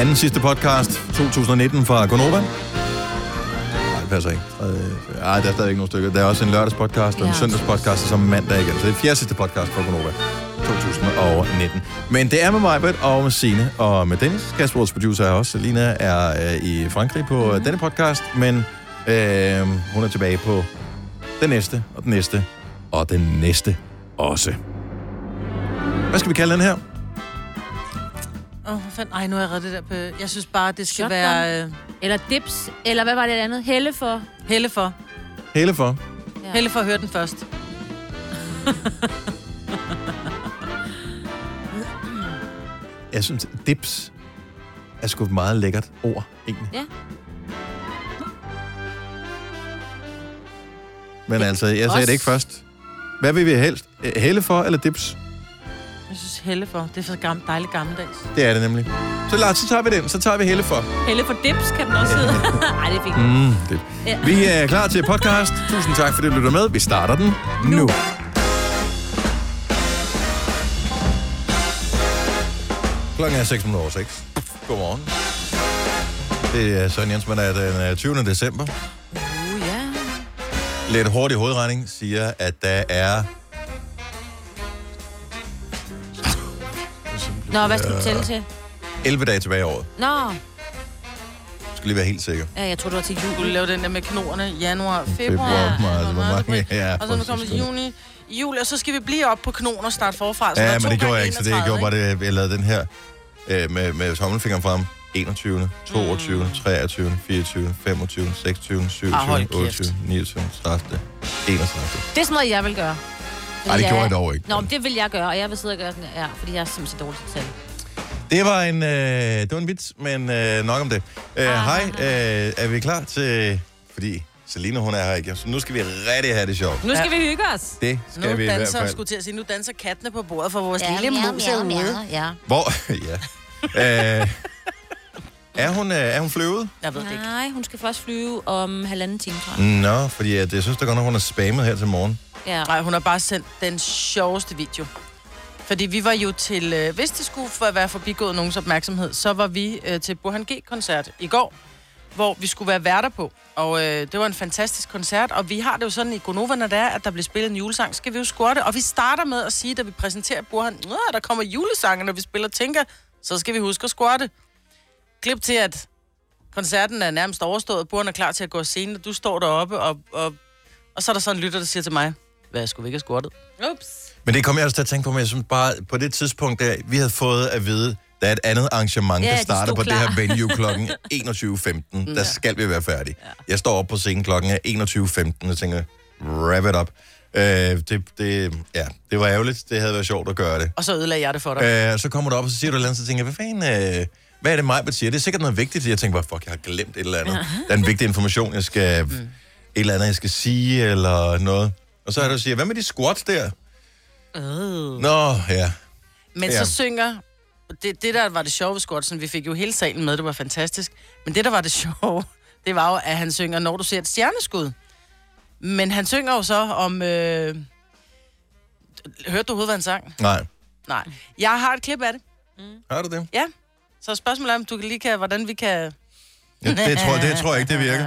anden sidste podcast 2019 fra Gonova. Nej, det passer ikke. Øh, Ej, der er stadig ikke nogen stykker. Der er også en lørdagspodcast og en Ja. søndagspodcast, og så mandag igen. Så det er fjerde sidste podcast fra Gonova 2019. Men det er med mig, og med Signe, og med Dennis. Kasper, producer, er også. Lina er øh, i Frankrig på mm. denne podcast, men øh, hun er tilbage på den næste, og den næste, og den næste også. Hvad skal vi kalde den her? Åh, oh, fanden. Ej, nu har jeg reddet det der på... Jeg synes bare, det skal Shotgun. være øh, Eller dips, eller hvad var det andet? Helle for. helle for. Hele for. Ja. Helle for at høre den først. Jeg synes, dips er sgu et meget lækkert ord, egentlig. Ja. Men altså, jeg sagde Også- det ikke først. Hvad vil vi helst? Helle for eller dips? Jeg synes, helle for. Det er for gam, dejligt gammeldags. Det er det nemlig. Så lad os, så tager vi den. Så tager vi helle for. Helle for dips kan den også hedde. Ej, det er fint. Mm, det. Ja. Vi er klar til podcast. Tusind tak, fordi du lytter med. Vi starter den nu. nu. Klokken er 6 minutter over 6. Godmorgen. Det er Søren Jensmann, er den øh, 20. december. Uh, ja. Lidt hurtig hovedregning siger, at der er... Nå, hvad skal du tælle til? 11 dage tilbage i året. Nå, Jeg skal lige være helt sikker. ja, jeg tror, du var til Du jul. lave den der med knorene. Januar, februar, Februar, marts, hvor mange- ja, og så nu kommer det juni, juli, og så skal vi blive op på knoner og starte forfra. Så Ja, men det gjorde jeg ikke, så det 31, gjorde bare det, jeg lavede den her øh, med, med tommelfingeren frem. 21, 22, 23, 24, 25, 26, 27, Ah, hold kæft. 28, 29, 30, 31. Det er sådan noget, jeg vil gøre. Ej, det gjorde jeg dog ikke. Nå, men det vil jeg gøre, og jeg vil sidde og gøre den, ja, fordi jeg er simpelthen så dårlig til. Det var en, øh, det var en vits, men øh, nok om det. Øh, hej, øh, er vi klar til... Fordi Selina, hun er her ikke, så nu skal vi rigtig have det sjovt. Nu skal vi hygge os. Det skal Nu vi i hvert danser, fald. skulle til at sige, nu danser kattene på bordet for vores Ja, lille ja, mus ja, herude. ja, ja. Hvor? ja. Øh, er, hun, øh, er hun flyvet? Jeg ved det ikke. Nej, hun skal først flyve om halvanden time, tror jeg. Nå, fordi at, jeg synes, der godt nok, hun har spammet her til morgen. Ja. Nej, hun har bare sendt den sjoveste video. Fordi vi var jo til, øh, hvis det skulle for- være forbigået nogens opmærksomhed, så var vi øh, til Burhan G-koncert i går, hvor vi skulle være værter på. Og øh, det var en fantastisk koncert, og vi har det jo sådan i Gonova, når det er, at der bliver spillet en julesang, skal vi jo score det. Og vi starter med at sige, da vi præsenterer Burhan, at der kommer julesange, når vi spiller Tænker, så skal vi huske at score det. Klip til, at koncerten er nærmest overstået, Burhan er klar til at gå af scenen, og du står deroppe, og, og, og så er der sådan en lytter, der siger til mig, hvad, skulle vi ikke have det? Ups. Men det kom jeg også til at tænke på, men jeg synes bare, på det tidspunkt, der, vi havde fået at vide, der er et andet arrangement, Ja, der de starter stod på det klar. her venue klokken 21.15. Der skal vi være færdige. Jeg står op på scenen klokken 21.15 og tænker, wrap it up. Øh, det, det, ja, det var ærgerligt. Det havde været sjovt at gøre det. Og så ødelagde jeg det for dig. Øh, så kommer du op, og så siger du et eller andet, så tænker jeg, hvad fanden... Øh, hvad er det mig, siger? Det er sikkert noget vigtigt. Jeg tænker bare, fuck, jeg har glemt et eller andet. Der er en vigtig information, jeg skal... Mm. Et eller andet, jeg skal sige, eller noget. Og så er du siger, hvad med de squats der? Øh. Nå, ja. Men Ja. så synger... Det, det, der var det sjove ved Squatsen, vi fik jo hele salen med, det var fantastisk. Men det, der var det sjove, det var jo, at han synger, når du ser et stjerneskud. Men han synger jo så om... Øh... Hørte du overhovedet, hvad han sang? Nej. Nej. Jeg har et klip af det. Har du det? Ja. Så spørgsmålet er, om du lige kan, hvordan vi kan... Ja, det, tror, det tror jeg ikke, det virker.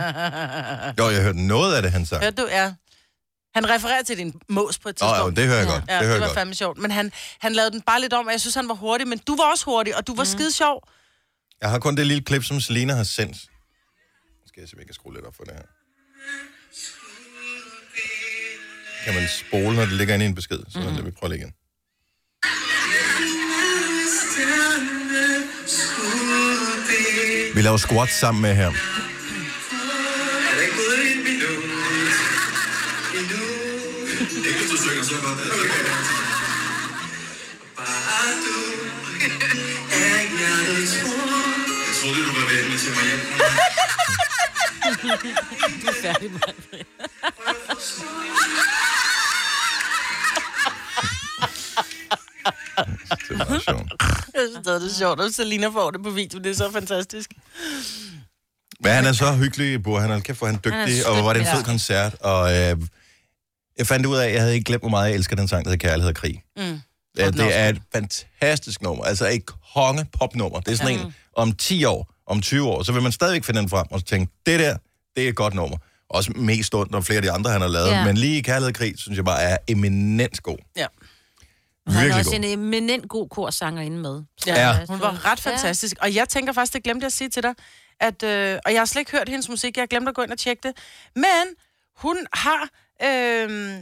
Jo, jeg hørte noget af det, han sang. Hørte du? Ja. Han refererer til din mås på et tidspunkt. ja, det hører jeg godt. Ja, det hører det var godt. fandme sjovt. Men han, han lavede den bare lidt om, og jeg synes, han var hurtig. Men du var også hurtig, og du var mm. skide sjov. Jeg har kun det lille klip, som Selina har sendt. Skal jeg se, om jeg kan skrue lidt op for det her. Kan man spole, når det ligger inde i en besked? Så mm. det vi prøve lige igen. Vi laver squat sammen med her. Du er færdig med Det er meget sjovt. Jeg synes, det er sjovt, at Selina får det på video. Det er så fantastisk. Men han er så hyggelig, Bor. Han er kæft, hvor han er Han er dygtig, og hvor var det en ja. fed koncert. Og øh, jeg fandt ud af, at jeg havde ikke glemt, hvor meget jeg elsker den sang, der hedder Kærlighed og Krig. Mm. Ja, Og det er et fantastisk nummer. Altså et konge popnummer. Det er sådan Mm. en, om 10 år, om 20 år, så vil man stadigvæk finde den frem og tænke, det der, det er et godt nummer. Også mest ondt og flere af de andre, han har lavet. Ja. Men lige Kærlighed og Krig, synes jeg bare er eminent god. Ja. Han er Virkelig også god. en eminent god korsanger inde med. Ja, Ja. hun var ret fantastisk. Og jeg tænker faktisk, det glemte jeg at sige til dig, at, øh, og jeg har slet ikke hørt hendes musik, jeg har glemt at gå ind og tjekke det, men hun har, øh,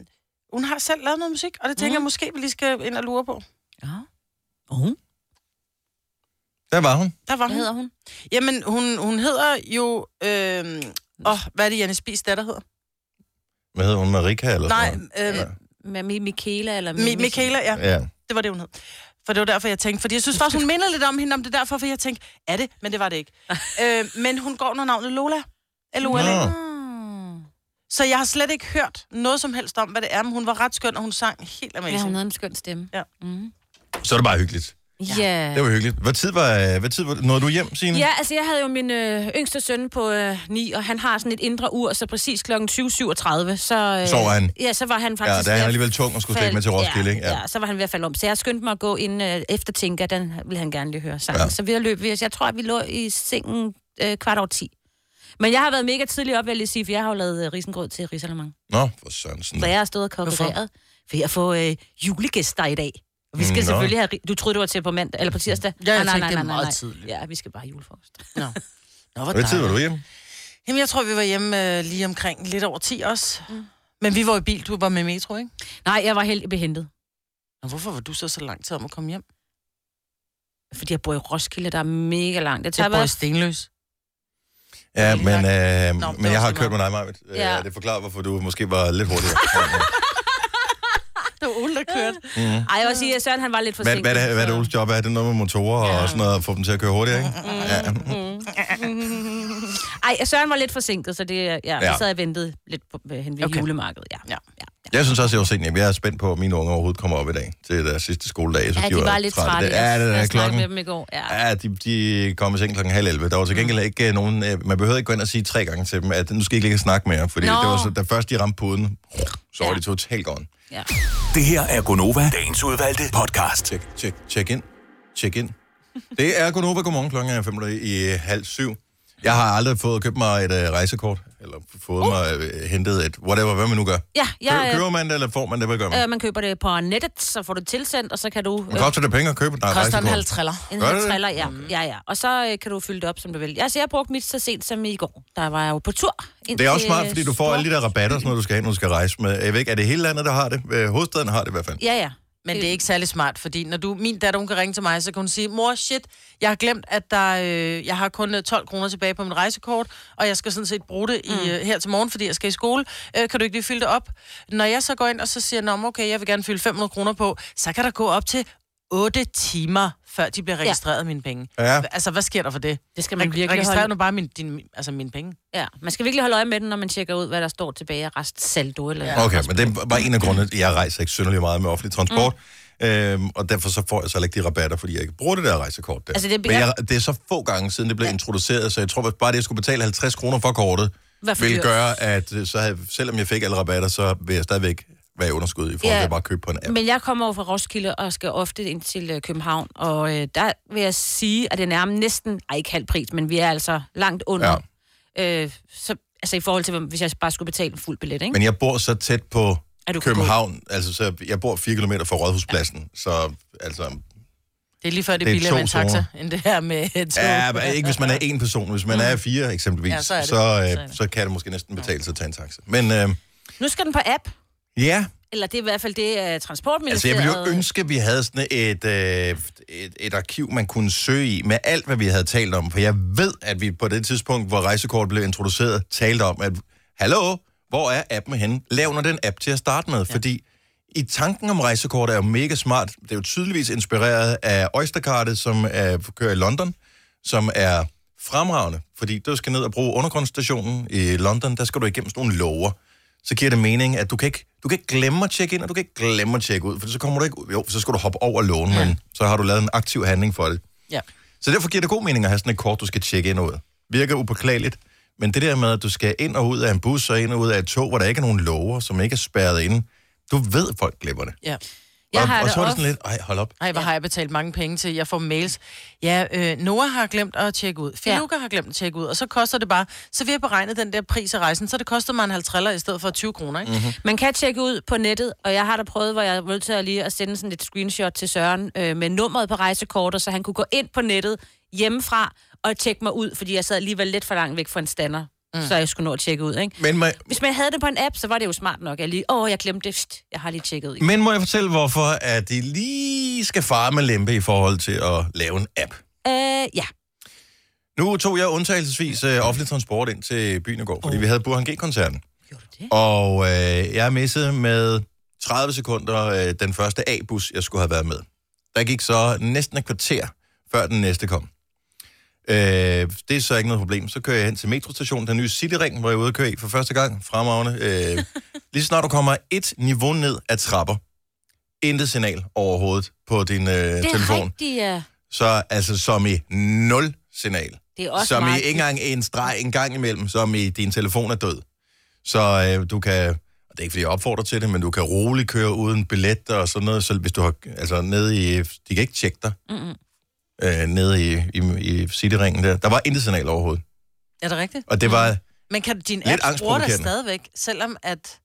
hun har selv lavet noget musik, og det tænker Mhm. jeg måske, vi lige skal ind og lure på. Ja. Oh. Der var hun. Der var Hvad hun. hedder hun? Jamen, hun, hun hedder jo... Øh, åh, hvad er det, Janne Spies datter hedder? Hvad hedder hun? Marika eller Nej, sådan noget? øh, Ja. Med Mi- Michaela eller... Mi- Michaela, ja. Ja. Det var det, hun hed. For det var derfor, jeg tænkte. Fordi jeg synes faktisk, hun minder lidt om hende, om det er derfor, for jeg tænkte, er det? Men det var det ikke. øh, men hun går under navnet Lola. L-O-L-A. Nå. Så jeg har slet ikke hørt noget som helst om, hvad det er, men hun var ret skøn, og hun sang helt Ja, amazing. hun havde en skøn stemme. Ja. Mm. Så er det bare hyggeligt. Ja. Det var hyggeligt. Hvad tid var, hvad tid var nåede du hjem, Signe? Ja, altså jeg havde jo min øh, yngste søn på øh, 9, og han har sådan et indre ur, så præcis kl. 20.37, så... Øh, Sover han? Ja, så var han faktisk... Ja, der er han alligevel tung og skulle slække med til Roskilde, ja, ikke? Ja. ja, så var han ved at falde om. Så jeg skyndte mig at gå ind øh, efter Tinka, den ville han gerne lige høre sangen. Ja. Så vi har løbet, jeg tror, at vi lå i sengen øh, kvart over 10. Men jeg har været mega tidlig op, vil jeg lige sige, for jeg har jo lavet øh, risengrød til risalemang. Nå, for Sørensen. Så jeg har stået og vejret ved at få øh, julegæster i dag. Og vi skal Nå. selvfølgelig have... Du troede, det var til på mandag, eller på tirsdag? Ja, jeg nej, tænkte, nej, det er nej, nej, meget nej. tidligt. Ja, vi skal bare have julefrokost. Nå. Nå, hvor Hvad tid var du hjemme? Jamen, jeg tror, vi var hjemme øh, lige omkring lidt over 10 også. Mm. Men vi var i bil, du var med metro, ikke? Nej, jeg var helt behentet. Og hvorfor var du så så lang tid om at komme hjem? Fordi jeg bor i Roskilde, der er mega langt. Det tager Jeg bor i bare... Stenløs. Ja, men, øh, Nå, men jeg har kørt med meget. dig, Marvitt. Ja. Ja. Det forklarer, hvorfor du måske var lidt hurtigere. Det var Ole, der kørte. mm. Ej, jeg vil sige, at Søren han var lidt Hvad, forsinket. hvad, er det, hvad er det så- Oles job er? Det noget med motorer ja. og sådan noget, at få dem til at køre hurtigere, ikke? Ja. Ej, Søren var lidt forsinket, så det, ja, ja. Så sad jeg og ventede lidt på, øh, hen ved Okay. julemarkedet. Ja. Ja. ja. Jeg synes også, jeg var sent hjem. Jeg er spændt på, at mine unge overhovedet kommer op i dag til deres sidste skoledag. Synes, ja, de var lidt trætte. Det, ja, det er jeg klokken. med dem i går. Ja. Ja, de, de kom i seng klokken halv 11. Der var til gengæld ikke øh, nogen... øh, Man behøvede ikke gå ind og sige tre gange til dem, at nu skal I ikke ligge og snakke mere. Fordi Nå. det var så, da først de ramte puden, så var Ja. de totalt gone. Ja. Det her er Gonova, dagens udvalgte podcast. Check, check, check in. Check in. Det er Gunova. Godmorgen klokken er 5 i halv syv. Jeg har aldrig fået købt mig et uh, rejsekort, eller fået uh. mig uh, hentet et, whatever, hvad man nu gør. Ja, Ja, jeg, Køber man det, eller får man det, hvad gør man? øh, man køber det på nettet, så får du det tilsendt, og så kan du... Men koster det penge at købe et nej, Koster en rejsekort? halv triller. En halv triller, ja. ja, ja. Og så øh, kan du fylde det op, som du vil. Altså, jeg brugte mit så sent som i går. Der var jeg jo på tur. Det er også smart, fordi du får alle de der rabatter, noget, du skal have, når du skal rejse med. Jeg ved ikke, er det hele landet, der har det? Øh, Hovedstaden har det i hvert fald. Ja, ja. Men det er ikke særlig smart, fordi når du, min datter, hun kan ringe til mig, så kan hun sige, mor, shit, jeg har glemt, at der, øh, jeg har kun øh, 12 kroner tilbage på mit rejsekort, og jeg skal sådan set bruge det i, øh, her til morgen, fordi jeg skal i skole. Øh, kan du ikke lige fylde det op? Når jeg så går ind og så siger, Nå, okay, jeg vil gerne fylde 500 kroner på, så kan der gå op til 8 timer, før de bliver registreret ja. mine penge. Ja. Altså, hvad sker der for det? Det skal man Reg- virkelig Registrer holde... nu bare min, din, altså mine penge. Ja, man skal virkelig holde øje med den, når man tjekker ud, hvad der står tilbage af restsaldo. Eller Ja. Okay, men det var en af grundene, jeg rejser ikke synderligt meget med offentlig transport. Mm. Øhm, og derfor så får jeg så ikke de rabatter, fordi jeg ikke bruger det der rejsekort der. Altså, det- Men jeg, det er så få gange siden det blev ja. introduceret, så jeg tror at bare, det jeg skulle betale 50 kroner for kortet, dyrt? gøre, at øh, så havde, selvom jeg fik alle rabatter, så vil jeg stadigvæk være i underskud i forhold Ja. til at bare købe på en app. Men jeg kommer over fra Roskilde og skal ofte ind til øh, København, og øh, der vil jeg sige, at det er nærmest næsten, ej ikke halv pris, men vi er altså langt under. Ja. Øh, så, altså i forhold til, hvis jeg bare skulle betale en fuld billet, ikke? Men jeg bor så tæt på København, altså så jeg bor 4 km fra Rådhuspladsen, ja. så altså, Det er lige før, det Det er er billigere med en taxa, end det her med et tog. ja, men ikke hvis man er en person, hvis man er fire eksempelvis, Mm. Ja, så er det. så, Så er øh, så kan det måske næsten betale sig at tage en taxa. Men øh, Nu skal den på app, ja, eller det er i hvert fald det, uh, Altså, jeg transportministeriet... ville jo ønske, at vi havde sådan et, øh, et, et arkiv, man kunne søge i, med alt, hvad vi havde talt om. For jeg ved, at vi på det tidspunkt, hvor rejsekort blev introduceret, talte om, at hallo, hvor er appen henne? Lav nu den app til at starte med, ja. fordi i tanken om rejsekort er jo mega smart. Det er jo tydeligvis inspireret af Oystercardet, som er, kører i London, som er fremragende, fordi du skal ned og bruge undergrundsstationen i London, der skal du igennem sådan nogle lover. Så giver det mening, at du kan ikke, du kan ikke glemme at tjekke ind, og du kan ikke glemme at tjekke ud, for så kommer du ikke ud. Jo, så skal du hoppe over lånen, ja. men så har du lavet en aktiv handling for det. Ja. Så derfor giver det god mening at have sådan et kort, du skal tjekke ind og ud. Virker upåklageligt, men det der med, at du skal ind og ud af en bus og ind og ud af et tog, hvor der ikke er nogen lover, som ikke er spærret inde, du ved, folk glemmer det. ja. Jeg og, har og det så var det sådan lidt, ej, hold op. Ej, hvor har jeg betalt mange penge til. Jeg får mails. Ja, øh, Noah har glemt at tjekke ud. Filuka ja. har glemt at tjekke ud. Og så koster det bare... Så vi har beregnet den der pris af rejsen, så det koster mig en 50 i stedet for 20 kroner, ikke? Mm-hmm. Man kan tjekke ud på nettet, og jeg har da prøvet, hvor jeg er nødt til at lige at sende sådan et screenshot til Søren øh, med nummeret på rejsekortet, så han kunne gå ind på nettet hjemmefra og tjekke mig ud, fordi jeg sad alligevel lidt for langt væk fra en stander, mm. så jeg skulle nå at tjekke ud, ikke? Men må, Hvis man havde det på en app, så var det jo smart nok. Jeg lige, åh, jeg glemte det. Pst, Jeg har lige tjekket ud. men må jeg fortælle, hvorfor at de lige skal fare med lempe i forhold til at lave en app? Øh, ja. Nu tog jeg undtagelsesvis øh, offentlig transport ind til byen i går, fordi vi havde Burhan G-koncerten. Og øh, jeg missede med 30 sekunder øh, den første A-bus, jeg skulle have været med. Der gik så næsten et kvarter, før den næste kom. Øh, det er så ikke noget problem. Så kører jeg hen til metrostationen, den nye Cityring, hvor jeg er ude at køre i for første gang. Fremragende. Øh, lige snart du kommer et niveau ned af trapper, intet signal overhovedet på din øh, Det er telefon. rigtigt, ja. Så altså som i nul signal. Det er også som i meget... ikke engang en streg en gang imellem, som i din telefon er død. Så øh, du kan, og det er ikke fordi jeg opfordrer til det, men du kan roligt køre uden billet og sådan noget, så hvis du har, altså nede i, de kan ikke tjekke dig, Mm-mm. Øh, nede i, i, i Cityringen der. Der var intet signal overhovedet. Er det rigtigt? Og det var, Men kan din app bruge angstprovokerende. stadigvæk, selvom at...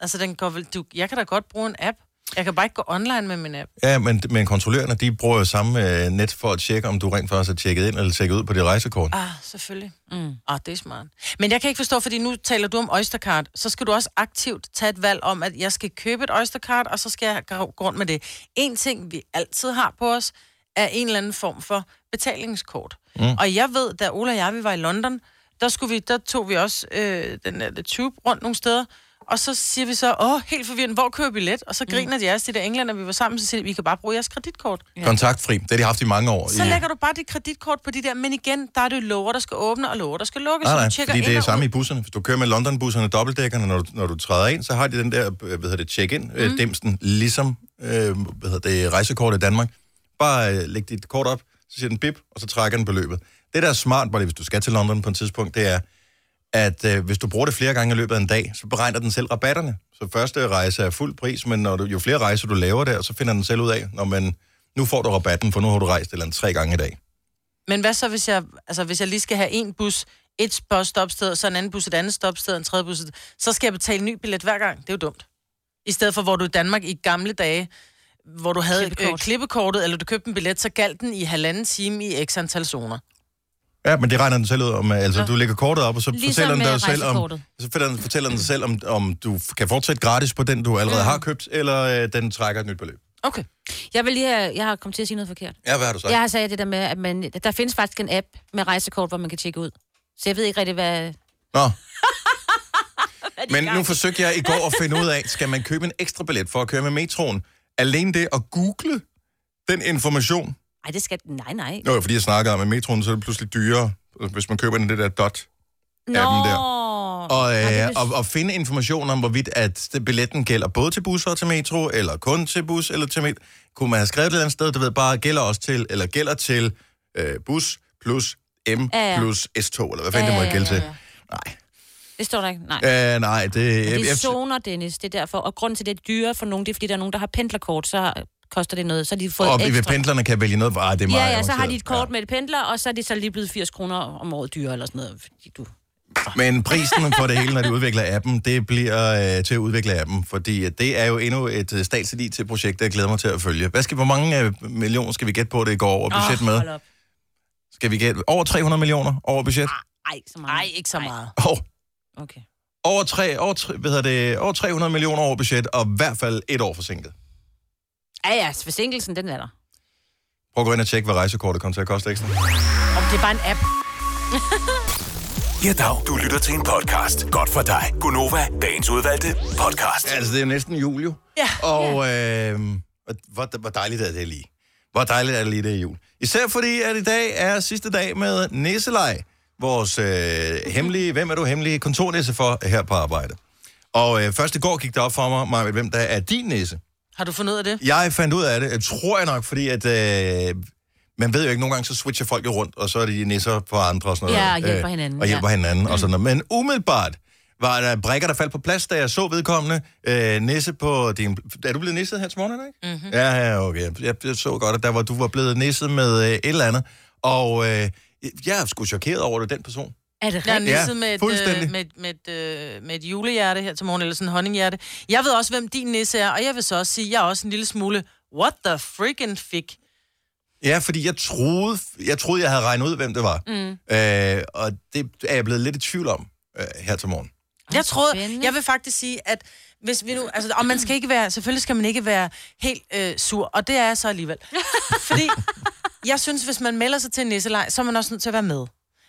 Altså, den går vel... Du, jeg kan da godt bruge en app. Jeg kan bare ikke gå online med min app. ja, men, men kontrollørerne, de bruger jo samme øh, net for at tjekke, om du rent faktisk har tjekket ind eller tjekket ud på dit rejsekort. Ah, selvfølgelig. Mm. Ah, det er smart. Men jeg kan ikke forstå, fordi nu taler du om Oystercard, så skal du også aktivt tage et valg om, at jeg skal købe et Oystercard, og så skal jeg gå gå rundt med det. En ting, vi altid har på os, er en eller anden form for betalingskort. Mm. Og jeg ved, da Ola og jeg vi var i London, der, skulle vi, der tog vi også øh, den der tube rundt nogle steder, og så siger vi så, åh, helt forvirrende, hvor køber vi billet? Og så griner de af os, de der englænder, vi var sammen, så siger de, vi kan bare bruge jeres kreditkort. Kontaktfri, det har de haft i mange år. Så i, lægger du bare dit kreditkort på de der, men igen, der er det jo lover, der skal åbne, og lover, der skal lukke, Nej, så nej, du tjekker fordi det er samme ud. i busserne. Hvis du kører med London-busserne, dobbeltdækkerne, når du, når du træder ind, så har de den der, øh, hvad hedder det, check-in-dimsen, mm. ligesom, øh, hvad hedder det, rejsekort i Danmark. Bare øh, læg dit kort op, så siger den bip, og så trækker den beløbet. Det, der er smart, bare lige, hvis du skal til London på et tidspunkt, det er, at øh, hvis du bruger det flere gange i løbet af en dag, så beregner den selv rabatterne. Så første rejse er fuld pris, men når du, jo flere rejser du laver der, så finder den selv ud af, når man, nu får du rabatten, for nu har du rejst eller andet tre gange i dag. Men hvad så, hvis jeg, altså, hvis jeg lige skal have en bus, et busstopsted, så en anden bus et andet stopsted, en tredje bus, et- så skal jeg betale en ny billet hver gang. Det er jo dumt. I stedet for, hvor du i Danmark i gamle dage, hvor du havde Klippekort. øh, klippekortet, eller du købte en billet, så galt den i halvanden time i x antal zoner. Ja, men det regner den selv ud om. Altså, Ja. du lægger kortet op, og så Ligesom fortæller den dig selv om, så fortæller den, fortæller den selv, om, om du kan fortsætte gratis på den, du allerede Mm. har købt, eller øh, den trækker et nyt beløb. Okay. Jeg vil lige have, jeg har kommet til at sige noget forkert. Ja, hvad har du sagt? Jeg har sagt det der med, at man, der findes faktisk en app med rejsekort, hvor man kan tjekke ud. Så jeg ved ikke rigtig, hvad... Nå, men nu forsøgte jeg i går at finde ud af, skal man købe en ekstra billet for at køre med metroen? Alene det at google den information. Ej, det skal... Nej, nej. Nå, fordi jeg snakkede om, at metroen så er det pludselig dyrere, hvis man køber den det der dot. Nå. der. Og, Nej, det øh, vil- og, og finde information om, hvorvidt at det- billetten gælder både til bus og til metro, eller kun til bus eller til metro. Kunne man have skrevet det et eller andet sted, du ved, bare gælder også til, eller gælder til øh, bus plus M Ja, ja. plus S2, eller hvad fanden Ja, det må ja, gælde ja, til. ja. Nej. Det står der ikke. Nej. Øh, nej, det... Det jeg, er jeg, zoner, Dennis. Det er derfor. Og grund til, det er dyrere for nogen, det er, fordi der er nogen, der har pendlerkort, så koster det noget. Så har de fået og ekstra. pendlerne kan vælge noget, ah, det er meget Ja, ja, så har de et kort med et pendler, og så er det så lige blevet 80 kroner om året dyrere eller sådan noget. Fordi du... Men prisen for det hele, når de udvikler appen, det bliver øh, til at udvikle appen, fordi det er jo endnu et øh, statsligt IT-projekt, jeg glæder mig til at følge. Hvad skal, hvor mange øh, millioner skal vi gætte på, det går over budget med? hold op. Skal vi gætte over 300 millioner over budget? Ej, så meget. Nej, ikke så meget. Oh, Okay. over, tre, over, tre, hvad hedder det, over 300 millioner over budget, og i hvert fald et år forsinket. Ja, ja, forsinkelsen, den er der. Prøv at gå ind og tjekke, hvad rejsekortet kommer til at koste ekstra. Om det er bare en app. Ja, dag. Du lytter til en podcast. Godt for dig. Gunova, dagens udvalgte podcast. Altså, det er jo næsten jul, jo. Ja. Og øh, hvor, hvor dejligt er det lige. Hvor dejligt er det lige, det er jul. Især fordi, at i dag er sidste dag med Nisselej. Vores øh, hemmelige, hvem er du hemmelige kontornisse for her på arbejde. Og øh, først i går gik det op for mig, Maja, hvem der er din nisse. Har du fundet ud af det? Jeg fandt ud af det, jeg tror jeg nok, fordi at... Øh, man ved jo ikke, nogle gange så switcher folk jo rundt, og så er de nisser på andre og sådan noget. Ja, og hjælper hinanden, Og hjælper ja. hinanden og sådan noget. Men umiddelbart, var der brækker, der faldt på plads, da jeg så vedkommende. Øh, nisse på din... Er du blevet nisset her til morgen, ikke? Mm-hmm. Ja, ja, okay. Jeg, jeg så godt, at der var, du var blevet nisset med øh, et eller andet. Og øh, jeg er sgu chokeret over det, den person. Er det Jeg er rigtigt? Ja, nisset med, et, fuldstændig. øh, med, med, et, øh, med et julehjerte her til morgen, eller sådan en honninghjerte. Jeg ved også, hvem din nisse er, og jeg vil så også sige, at jeg er også en lille smule, what the freaking fik. Ja, fordi jeg troede, jeg troede, jeg havde regnet ud, hvem det var. Mm. Øh, og det er jeg blevet lidt i tvivl om øh, her til morgen. Jeg troede, jeg vil faktisk sige, at hvis vi nu, altså, og man skal ikke være, selvfølgelig skal man ikke være helt øh, sur, og det er jeg så alligevel. Fordi jeg synes, hvis man melder sig til en nisselej, så er man også nødt til at være med.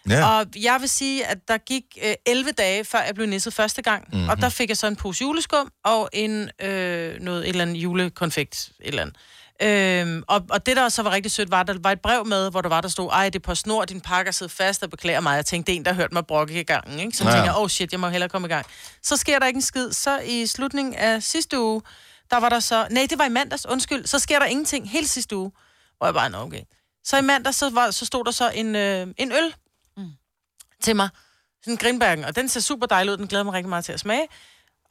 Ja. Og jeg vil sige, at der gik øh, 11 dage, før jeg blev nisset første gang. Mhm. Mm-hmm. Og der fik jeg så en pose juleskum og en øh, noget, et eller andet julekonfekt. Et eller andet. Øhm, og, og det, der så var rigtig sødt, var, at der var et brev med, hvor der var, der stod, ej, det er på snor, din pakker sidder fast og beklager mig. Jeg tænkte, det er en, der har hørt mig brokke i gangen. Ikke? Så Ja. tænker jeg, oh shit, jeg må hellere komme i gang. Så sker der ikke en skid. Så i slutningen af sidste uge, der var der så... Nej, det var i mandags, undskyld. Så sker der ingenting hele sidste uge. Hvor jeg bare, nå, okay. Så i mandags, så, var, så stod der så en, øh, en øl mm. til mig. Sådan en Grimbergen, og den ser super dejlig ud. Den glæder mig rigtig meget til at smage.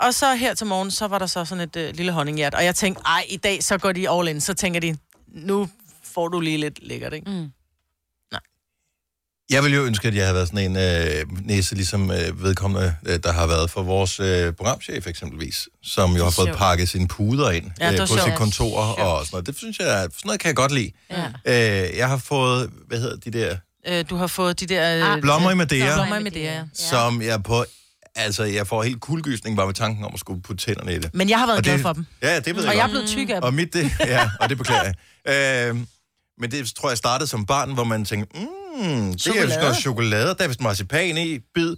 Og så her til morgen, så var der så sådan et øh, lille honninghjert. Og jeg tænkte, ej, i dag så går de all in. Så tænker de, nu får du lige lidt lækkert, ikke? Mm. Jeg ville jo ønske, at jeg havde været sådan en øh, næse, ligesom øh, vedkommende, øh, der har været for vores øh, programchef eksempelvis, som jo har fået sjovt. pakket sine puder ind Ja, øh, på sit kontor og sådan noget. Det synes jeg, sådan noget kan jeg godt lide. Ja. Øh, jeg har fået, hvad hedder de der, Øh, du har fået de der... Øh, Ah, blommer i Madeira, Blommer i Madeira, ja. som jeg på, altså jeg får helt kuldegysning bare ved tanken om at skulle putte tænderne i det. Men jeg har været Og glad det- for dem. Ja, det ved jeg Og jeg er blevet tyk af dem. Og mit, det, ja, og det beklager jeg. Øh, men det tror jeg startede som barn, hvor man tænkte, mm, det er Chokolade. vist noget chokolade, der er vist marcipan i, bid,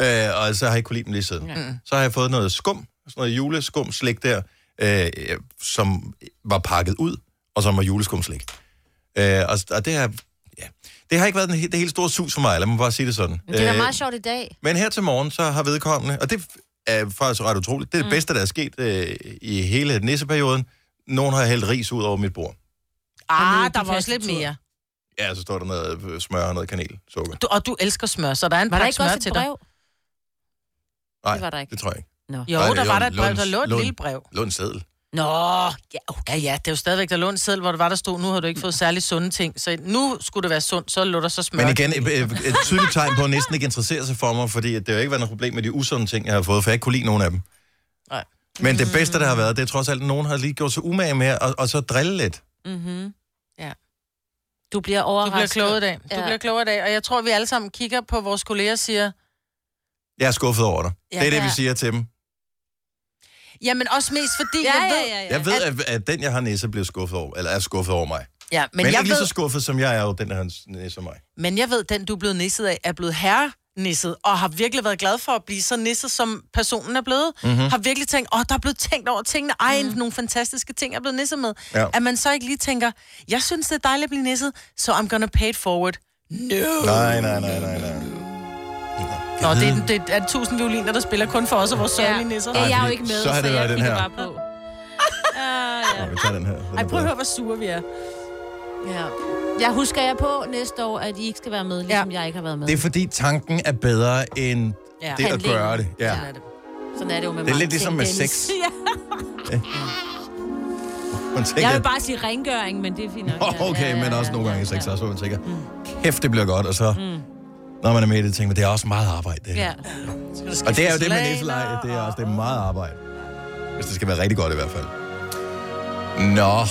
øh, og så har jeg ikke kunne lide dem lige siden. Mm. Så har jeg fået noget skum, sådan noget juleskum slik der, øh, som var pakket ud, og som var juleskumslik. Øh, og, og det har, ja, det har ikke været den, det helt store sus for mig, lad mig bare sige det sådan. Men det er Øh, meget sjovt i dag. men her til morgen, så har vedkommende, og det er faktisk ret utroligt, det er det mm. bedste, der er sket øh, i hele nisseperioden. Nogen har hældt ris ud over mit bord. Ah, de der var også lidt mere. Ja, så står der noget øh, smør og noget kanel, sukker. Du, og du elsker smør, så der er en Var der pakke ikke smør også til et dig. brev? Nej, Det var der ikke. det tror jeg ikke. Nå. Jo, Nej, der det var der et brev, der lå et lille brev. Lå en seddel. Nå, ja, Ja, ja, det er jo stadigvæk, der lå en seddel, hvor der var, der stod, nu har du ikke fået særlig sunde ting. Så nu skulle det være sundt, så lå der så smør. Men igen, et, et, tydeligt tegn på, at næsten ikke interesserer sig for mig, fordi det har jo ikke været noget problem med de usunde ting, jeg har fået, for jeg ikke kunne lide nogen af dem. Nej. Men det bedste, der har været, det er trods alt, at nogen har lige gjort sig umage med, og, og så drille lidt. Mm-hmm. Ja. Du bliver Du overrasket. bliver klogere i dag. Du Ja. bliver klogere i dag. Og jeg tror, vi alle sammen kigger på vores kolleger og siger, Jeg er skuffet over dig. Ja. det er det, vi Ja. siger til dem. jamen også mest fordi, Ja, jeg ved... ja, ja, ja. Jeg ved, at, at den, jeg har næse, bliver skuffet over, eller er skuffet over mig. Ja, Men, men, jeg ikke lige ved, så skuffet, som jeg er jo, den der har næse som mig. men jeg ved, den du er blevet nisset af, er blevet herre nisset, og har virkelig været glad for at blive så nisset, som personen er blevet. Mhm. Mm-hmm. Har virkelig tænkt, åh, der er blevet tænkt over tingene. Ej, mm. nogle fantastiske ting, jeg er blevet nisset med. Ja. At man så ikke lige tænker, jeg synes, det er dejligt at blive nisset, så I'm gonna pay it forward. No. Nej, nej, nej, nej, nej. Nå, det er, det er tusind violiner, der spiller kun for os og vores Ja. sørgelige nisser. Ja, jeg er jo ikke med, så har så, det været jeg den her. bare på. Ja, ja. Nå, vi tager den her. Den Ej, prøv at høre, hvor sure vi er. ja. Jeg husker jeg på næste år, at I ikke skal være med, ligesom Ja. jeg ikke har været med. Det er fordi, tanken er bedre end Ja. det at Handlingen. gøre det. Ja. Sådan er det. Sådan er det jo med Det er lidt ligesom med sex. ja. Man tænker, Jeg vil bare sige rengøring, men det er fint nok. Åh, okay, men også nogle gange i sex også, hvor man tænker, kæft, det bliver godt, og så, når man er med i det, tænker man, det er også meget arbejde, det her. Ja. Og det er jo det med næseleje, det er også det er meget arbejde. Hvis det skal være rigtig godt i hvert fald. Nå.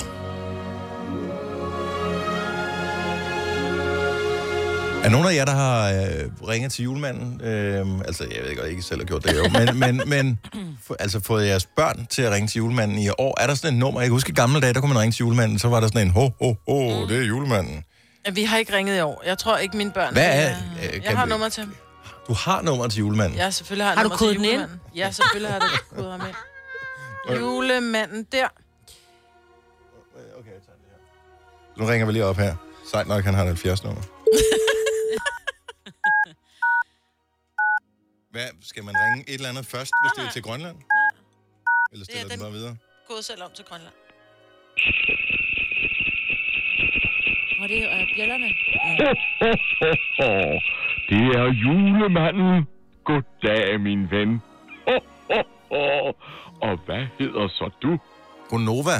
Er nogen af jer, der har øh, ringet til julemanden? Øh, altså, jeg ved godt, ikke selv har gjort det jo. Men, men, men for, altså fået jeres børn til at ringe til julemanden i år. Er der sådan et nummer? Jeg kan huske i gamle dage, der kunne man ringe til julemanden, så var der sådan en, ho, ho, ho, det er julemanden. Vi har ikke ringet i år. Jeg tror ikke, mine børn... Hvad er- Jeg, øh, jeg har nummer til. Du har nummer til julemanden. Ja, selvfølgelig har jeg Har du nummer til kodet den ind? julemanden. Ja, selvfølgelig har jeg det kodet ham ind. Julemanden der. Okay, jeg tager det her. Nu ringer vi lige op her. Sejt nok, han har et 70 nummer. Hvad, skal man ringe et eller andet først, hvis det er til Grønland? Eller stiller Det er den den- bare videre? Gået selv om til Grønland. Og det er øh, bjællerne. Det er julemanden. goddag, min ven. Og hvad hedder så du? Gonova.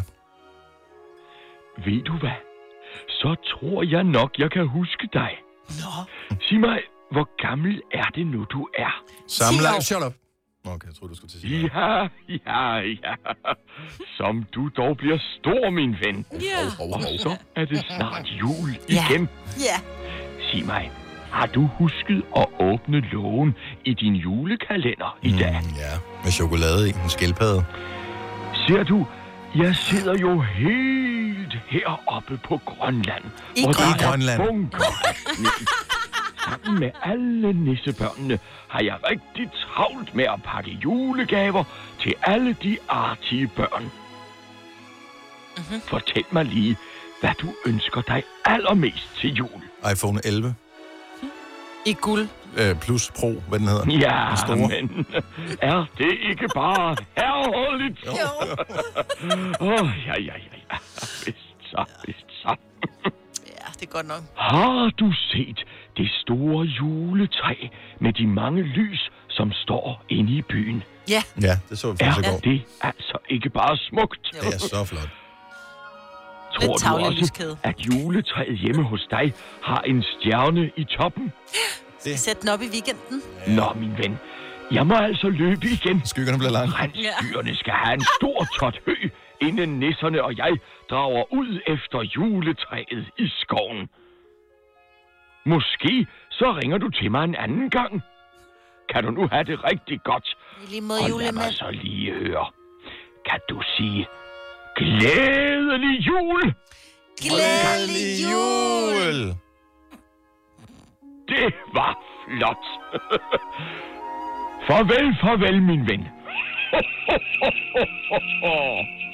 Ved du hvad? Så tror jeg nok, jeg kan huske dig. Nå. Sig mig, hvor gammel er det nu, du er? Sammenlagt. Shut up. Okay, jeg troede, du skulle til at sige. Ja, ja, ja. Som du dog bliver stor, min ven. Ja. Og så er det snart jul Ja. igen. Ja. Sig mig, har du husket at åbne lågen i din julekalender i dag? Mm, ja, med chokolade i. En skildpadde. Ser du, jeg sidder jo helt heroppe på Grønland. I hvor der Grønland. er bunker af sne. Sammen med alle nissebørnene har jeg rigtig travlt med at pakke julegaver til alle de artige børn. Mm-hmm. Fortæl mig lige, hvad du ønsker dig allermest til jul. iPhone 11 I guld. øh, plus Pro, hvad den hedder. Ja, Den store. men er det ikke bare herreholdigt? Jo. Åh, oh, ja, ja, ja, ja. Vist så, vist så. Ja, det er godt nok. Har du set det store juletræ med de mange lys, som står inde i byen? Ja. Ja, det så vi Er faktisk i går. det altså ikke bare smukt? Jo. Det er så flot. Tror du tavle også, lyskæde. at juletræet hjemme hos dig har en stjerne i toppen? Sæt den op i weekenden. Nå, min ven, jeg må altså løbe igen. Skyggerne bliver lange. Rensdyrene skal have en stor tot hø, inden nisserne og jeg drager ud efter juletræet i skoven. Måske så ringer du til mig en anden gang. Kan du nu have det rigtig godt? I lige mod Og lad mig så lige høre. Kan du sige glædelig jul? Glædelig jul! Det var flot. farvel, farvel, min ven.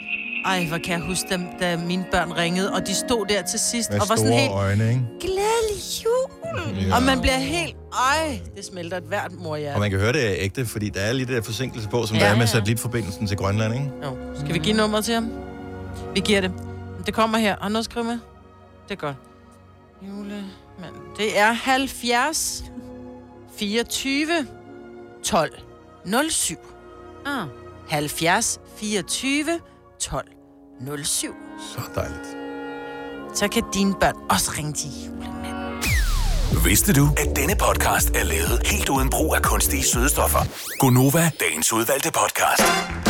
Ej, hvor kan jeg huske dem, da mine børn ringede, og de stod der til sidst, Med og var sådan helt, øjne, ikke? glædelig jul! Ja. Og man bliver helt, ej, det smelter et hvert Og morhjerte. man kan høre, det er ægte, fordi der er lidt der forsinkelse på, som Ja, der er med ja. satellitforbindelsen til Grønland, ikke? Jo. Skal vi give nummeret til ham? Vi giver det. Det kommer her. Har du noget at skrive med? Det er godt. Julemand. Det er 70 24 12 07. Ah. 70 24 12 07. Så dejligt. Så kan dine børn også ringe til julemanden. Vidste du, at denne podcast er lavet helt uden brug af kunstige sødestoffer? Gonova, dagens udvalgte podcast. Mm.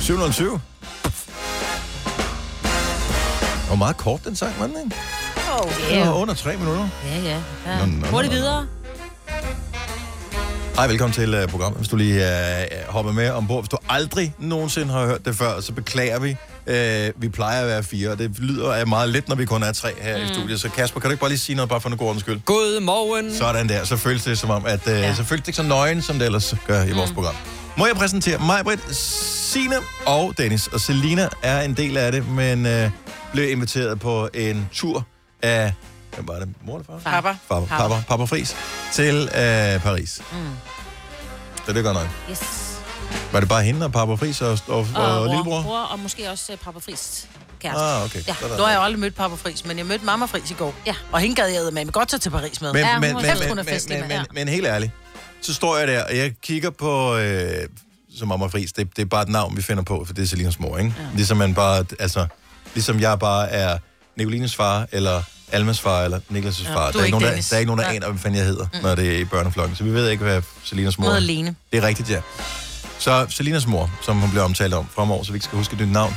707. Og meget kort, den sang, var den, ikke? Oh, Det var under tre minutter. Ja, ja. ja. Nå, nå, nå. Hurtigt videre. Hej, velkommen til uh, programmet. Hvis du lige uh, hopper med ombord. Hvis du aldrig nogensinde har hørt det før, så beklager vi. Uh, vi plejer at være fire, og det lyder af meget lidt, når vi kun er tre her mm. i studiet. Så Kasper, kan du ikke bare lige sige noget, bare for en god ordens skyld? Godmorgen. Sådan der. Så føles det som om, at uh, ja. så føles det ikke så nøgen, som det ellers gør i vores program. Må jeg præsentere mig, Britt, Signe og Dennis. Og Selina er en del af det, men uh, blev inviteret på en tur af... Hvem var det? Mor eller far? Papa. Papa, Papa, Papa Fris til uh, Paris. Mm. Så det er godt nok. Yes. Var det bare hende og Papa Fris og, og, og, Og, og bror, lillebror? bror, og måske også uh, Papa Friis kæreste. Ah, okay. Ja. Nu har jeg jo aldrig mødt Papa Fris, men jeg mødte Mamma Fris i går. Ja. Og hende gad jeg med godt tage til Paris med. Men, Ja, men, men, men, men, mand. men, men helt ærligt, så står jeg der, og jeg kigger på, øh, som Mamma Fris, det, det er bare et navn, vi finder på, for det er Selinas mor, ikke? Ja. Ligesom man bare, altså, ligesom jeg bare er Nicolines far, eller Almas far, eller Niklas' Ja, far. Der er ikke ikke nogen, der, der er ikke nogen, der aner, hvad fanden jeg hedder, mm. når det er i børneflokken. Så vi ved ikke, hvad Selinas mor er. Det er rigtigt, ja. Så Selinas mor, som hun bliver omtalt om fremover, så vi ikke skal huske dit navn,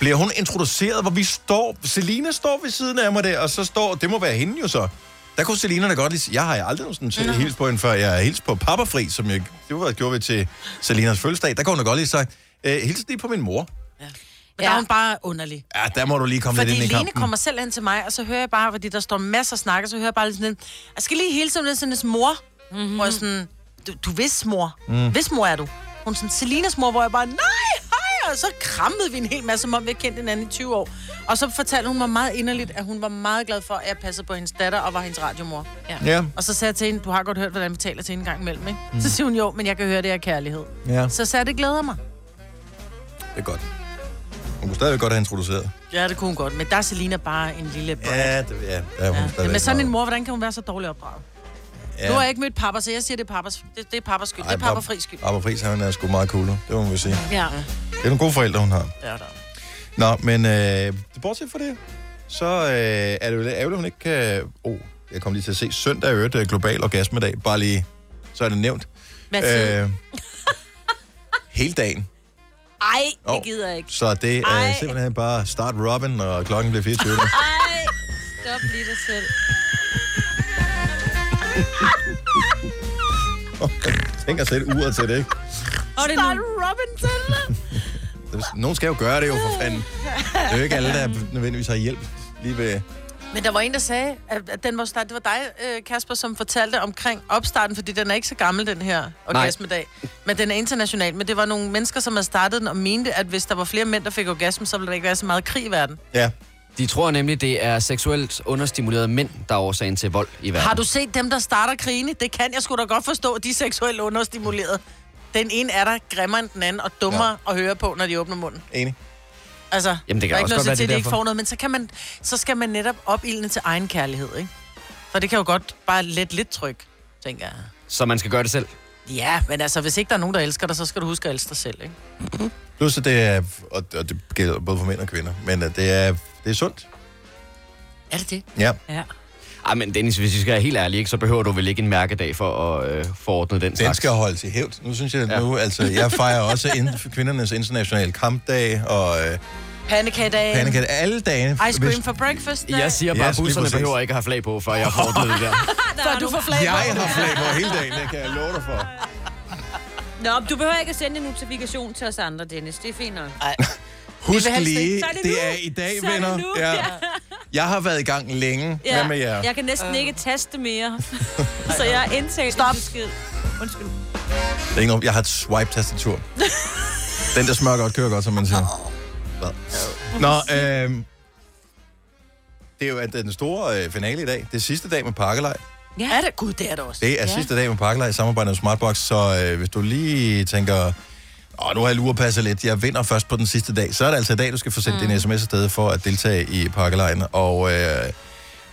bliver hun introduceret, hvor vi står... Selina står ved siden af mig der, og så står... Det må være hende jo så. Der kunne Selina da godt lige sige, jeg har aldrig nogensinde mm. hils på hende før. Jeg har hils på Papa Fri, som jeg, det var, gjorde vi til Selinas fødselsdag. Der kunne hun da godt lige sagt, øh, hils lige på min mor. Men ja. der er hun bare underlig. Ja, der må du lige komme Fordi lidt ind i Lene kampen. kommer selv hen til mig, og så hører jeg bare, fordi der står masser af snakker, så hører jeg bare lidt sådan en, jeg skal lige hilse det sådan en mor. Mm-hmm. Hvor jeg sådan, du, du hvis mor. Mm. Hvis mor er du? Hun er sådan, Selinas mor, hvor jeg bare, nej, hej, og så krammede vi en hel masse, som om vi har kendt hinanden i 20 år. Og så fortalte hun mig meget inderligt, at hun var meget glad for, at jeg passede på hendes datter og var hendes radiomor. Ja. Ja, Og så sagde jeg til hende, du har godt hørt, hvordan vi taler til hende en gang imellem, ikke? Mm. Så siger hun, jo, men jeg kan høre, det er kærlighed. ja, Så sagde jeg, det glæder mig. det er godt. Hun kunne stadigvæk godt have introduceret. Ja, det kunne hun godt. Men der er Selina bare en lille brat. Ja, det, ja, der er hun Ja. Men sådan en mor, hvordan kan hun være så dårligt opdraget? Ja. Nu har jeg ikke mødt pappa, så jeg siger, det er pappas, det, det er pappas skyld. det er pappa fri skyld. Papa Friis, han er sgu meget cool. Det må man vel sige. Ja. Det er nogle gode forældre, hun har. Ja, der. Nå, men øh, bortset fra det, så øh, er det jo lidt ærgerligt, hun ikke kan... Oh, jeg kom lige til at se søndag i øvrigt øh, global orgasmedag. Bare lige, så er det nævnt. Hvad siger Øh, hele dagen. Ej, det gider jeg ikke. Så det er Ej. simpelthen bare start Robin, og klokken bliver 24. Ej, stop lige dig selv. Tænk at sætte uret til det, ikke? Og det er nu. Robin til Nogen skal jo gøre det jo, for fanden. Det er jo ikke alle, der nødvendigvis har hjælp lige ved... Men der var en, der sagde, at den var start. Det var dig, øh, Kasper, som fortalte omkring opstarten, fordi den er ikke så gammel, den her orgasmedag. Men den er international. Men det var nogle mennesker, som havde startet den og mente, at hvis der var flere mænd, der fik orgasme, så ville der ikke være så meget krig i verden. Ja, De tror nemlig, det er seksuelt understimulerede mænd, der er årsagen til vold i verden. Har du set dem, der starter krigene? Det kan jeg sgu da godt forstå, at de er seksuelt understimuleret. Den ene er der grimmere end den anden, og dummere ja. at høre på, når de åbner munden. enig. Altså, Jamen, det kan der er også ikke noget godt være, til, at det de ikke får noget, men så, kan man, så skal man netop opildne til egen kærlighed, ikke? For det kan jo godt bare let lidt tryk, tænker jeg. Så man skal gøre det selv. Ja, men altså, hvis ikke der er nogen, der elsker dig, så skal du huske at elske dig selv, ikke? Plus, at det er... Og, og det gælder både for mænd og kvinder. Men at det er, det er sundt. Er det det? Ja. Ja. Ej, men Dennis, hvis vi skal være helt ærlige, ikke, så behøver du vel ikke en mærkedag for at øh, forordne den Den slags. skal holdes i hævd. Nu synes jeg, Ja. nu, altså, jeg fejrer også ind, kvindernes internationale kampdag og øh, Pandekagedagen. pandekage. Alle dage. Ice cream for breakfast. Jeg siger bare, lige busserne behøver ikke at have flag på, før jeg får ordnet det der. Før du får flag Jeg på. har flag på hele dagen, det kan jeg love dig for. Nå, du behøver ikke at sende en notifikation til os andre, Dennis. Det er fint nok. Husk lige, det er i dag, Så er det venner. nu. Ja. Ja. Jeg har været i gang længe. Hvad med jer? Jeg kan næsten ikke taste mere. så jeg har indtalt Stop. besked. Undskyld. Det er ikke noget, jeg har et swipe-tastatur. Den der smør godt, kører godt, som man siger. Hvad? Nå, øh, det er jo at den store øh, finale i dag. Det er sidste dag med pakkelej. Ja. Er det? Gud, det er det også. Det er Ja. ja. sidste dag med pakkelej i samarbejde med Smartbox, så øh, hvis du lige tænker, Åh, nu har jeg lurepasset lidt, jeg vinder først på den sidste dag, så er det altså i dag, du skal få sendt mm. din sms afsted for at deltage i pakkelejen. Og øh,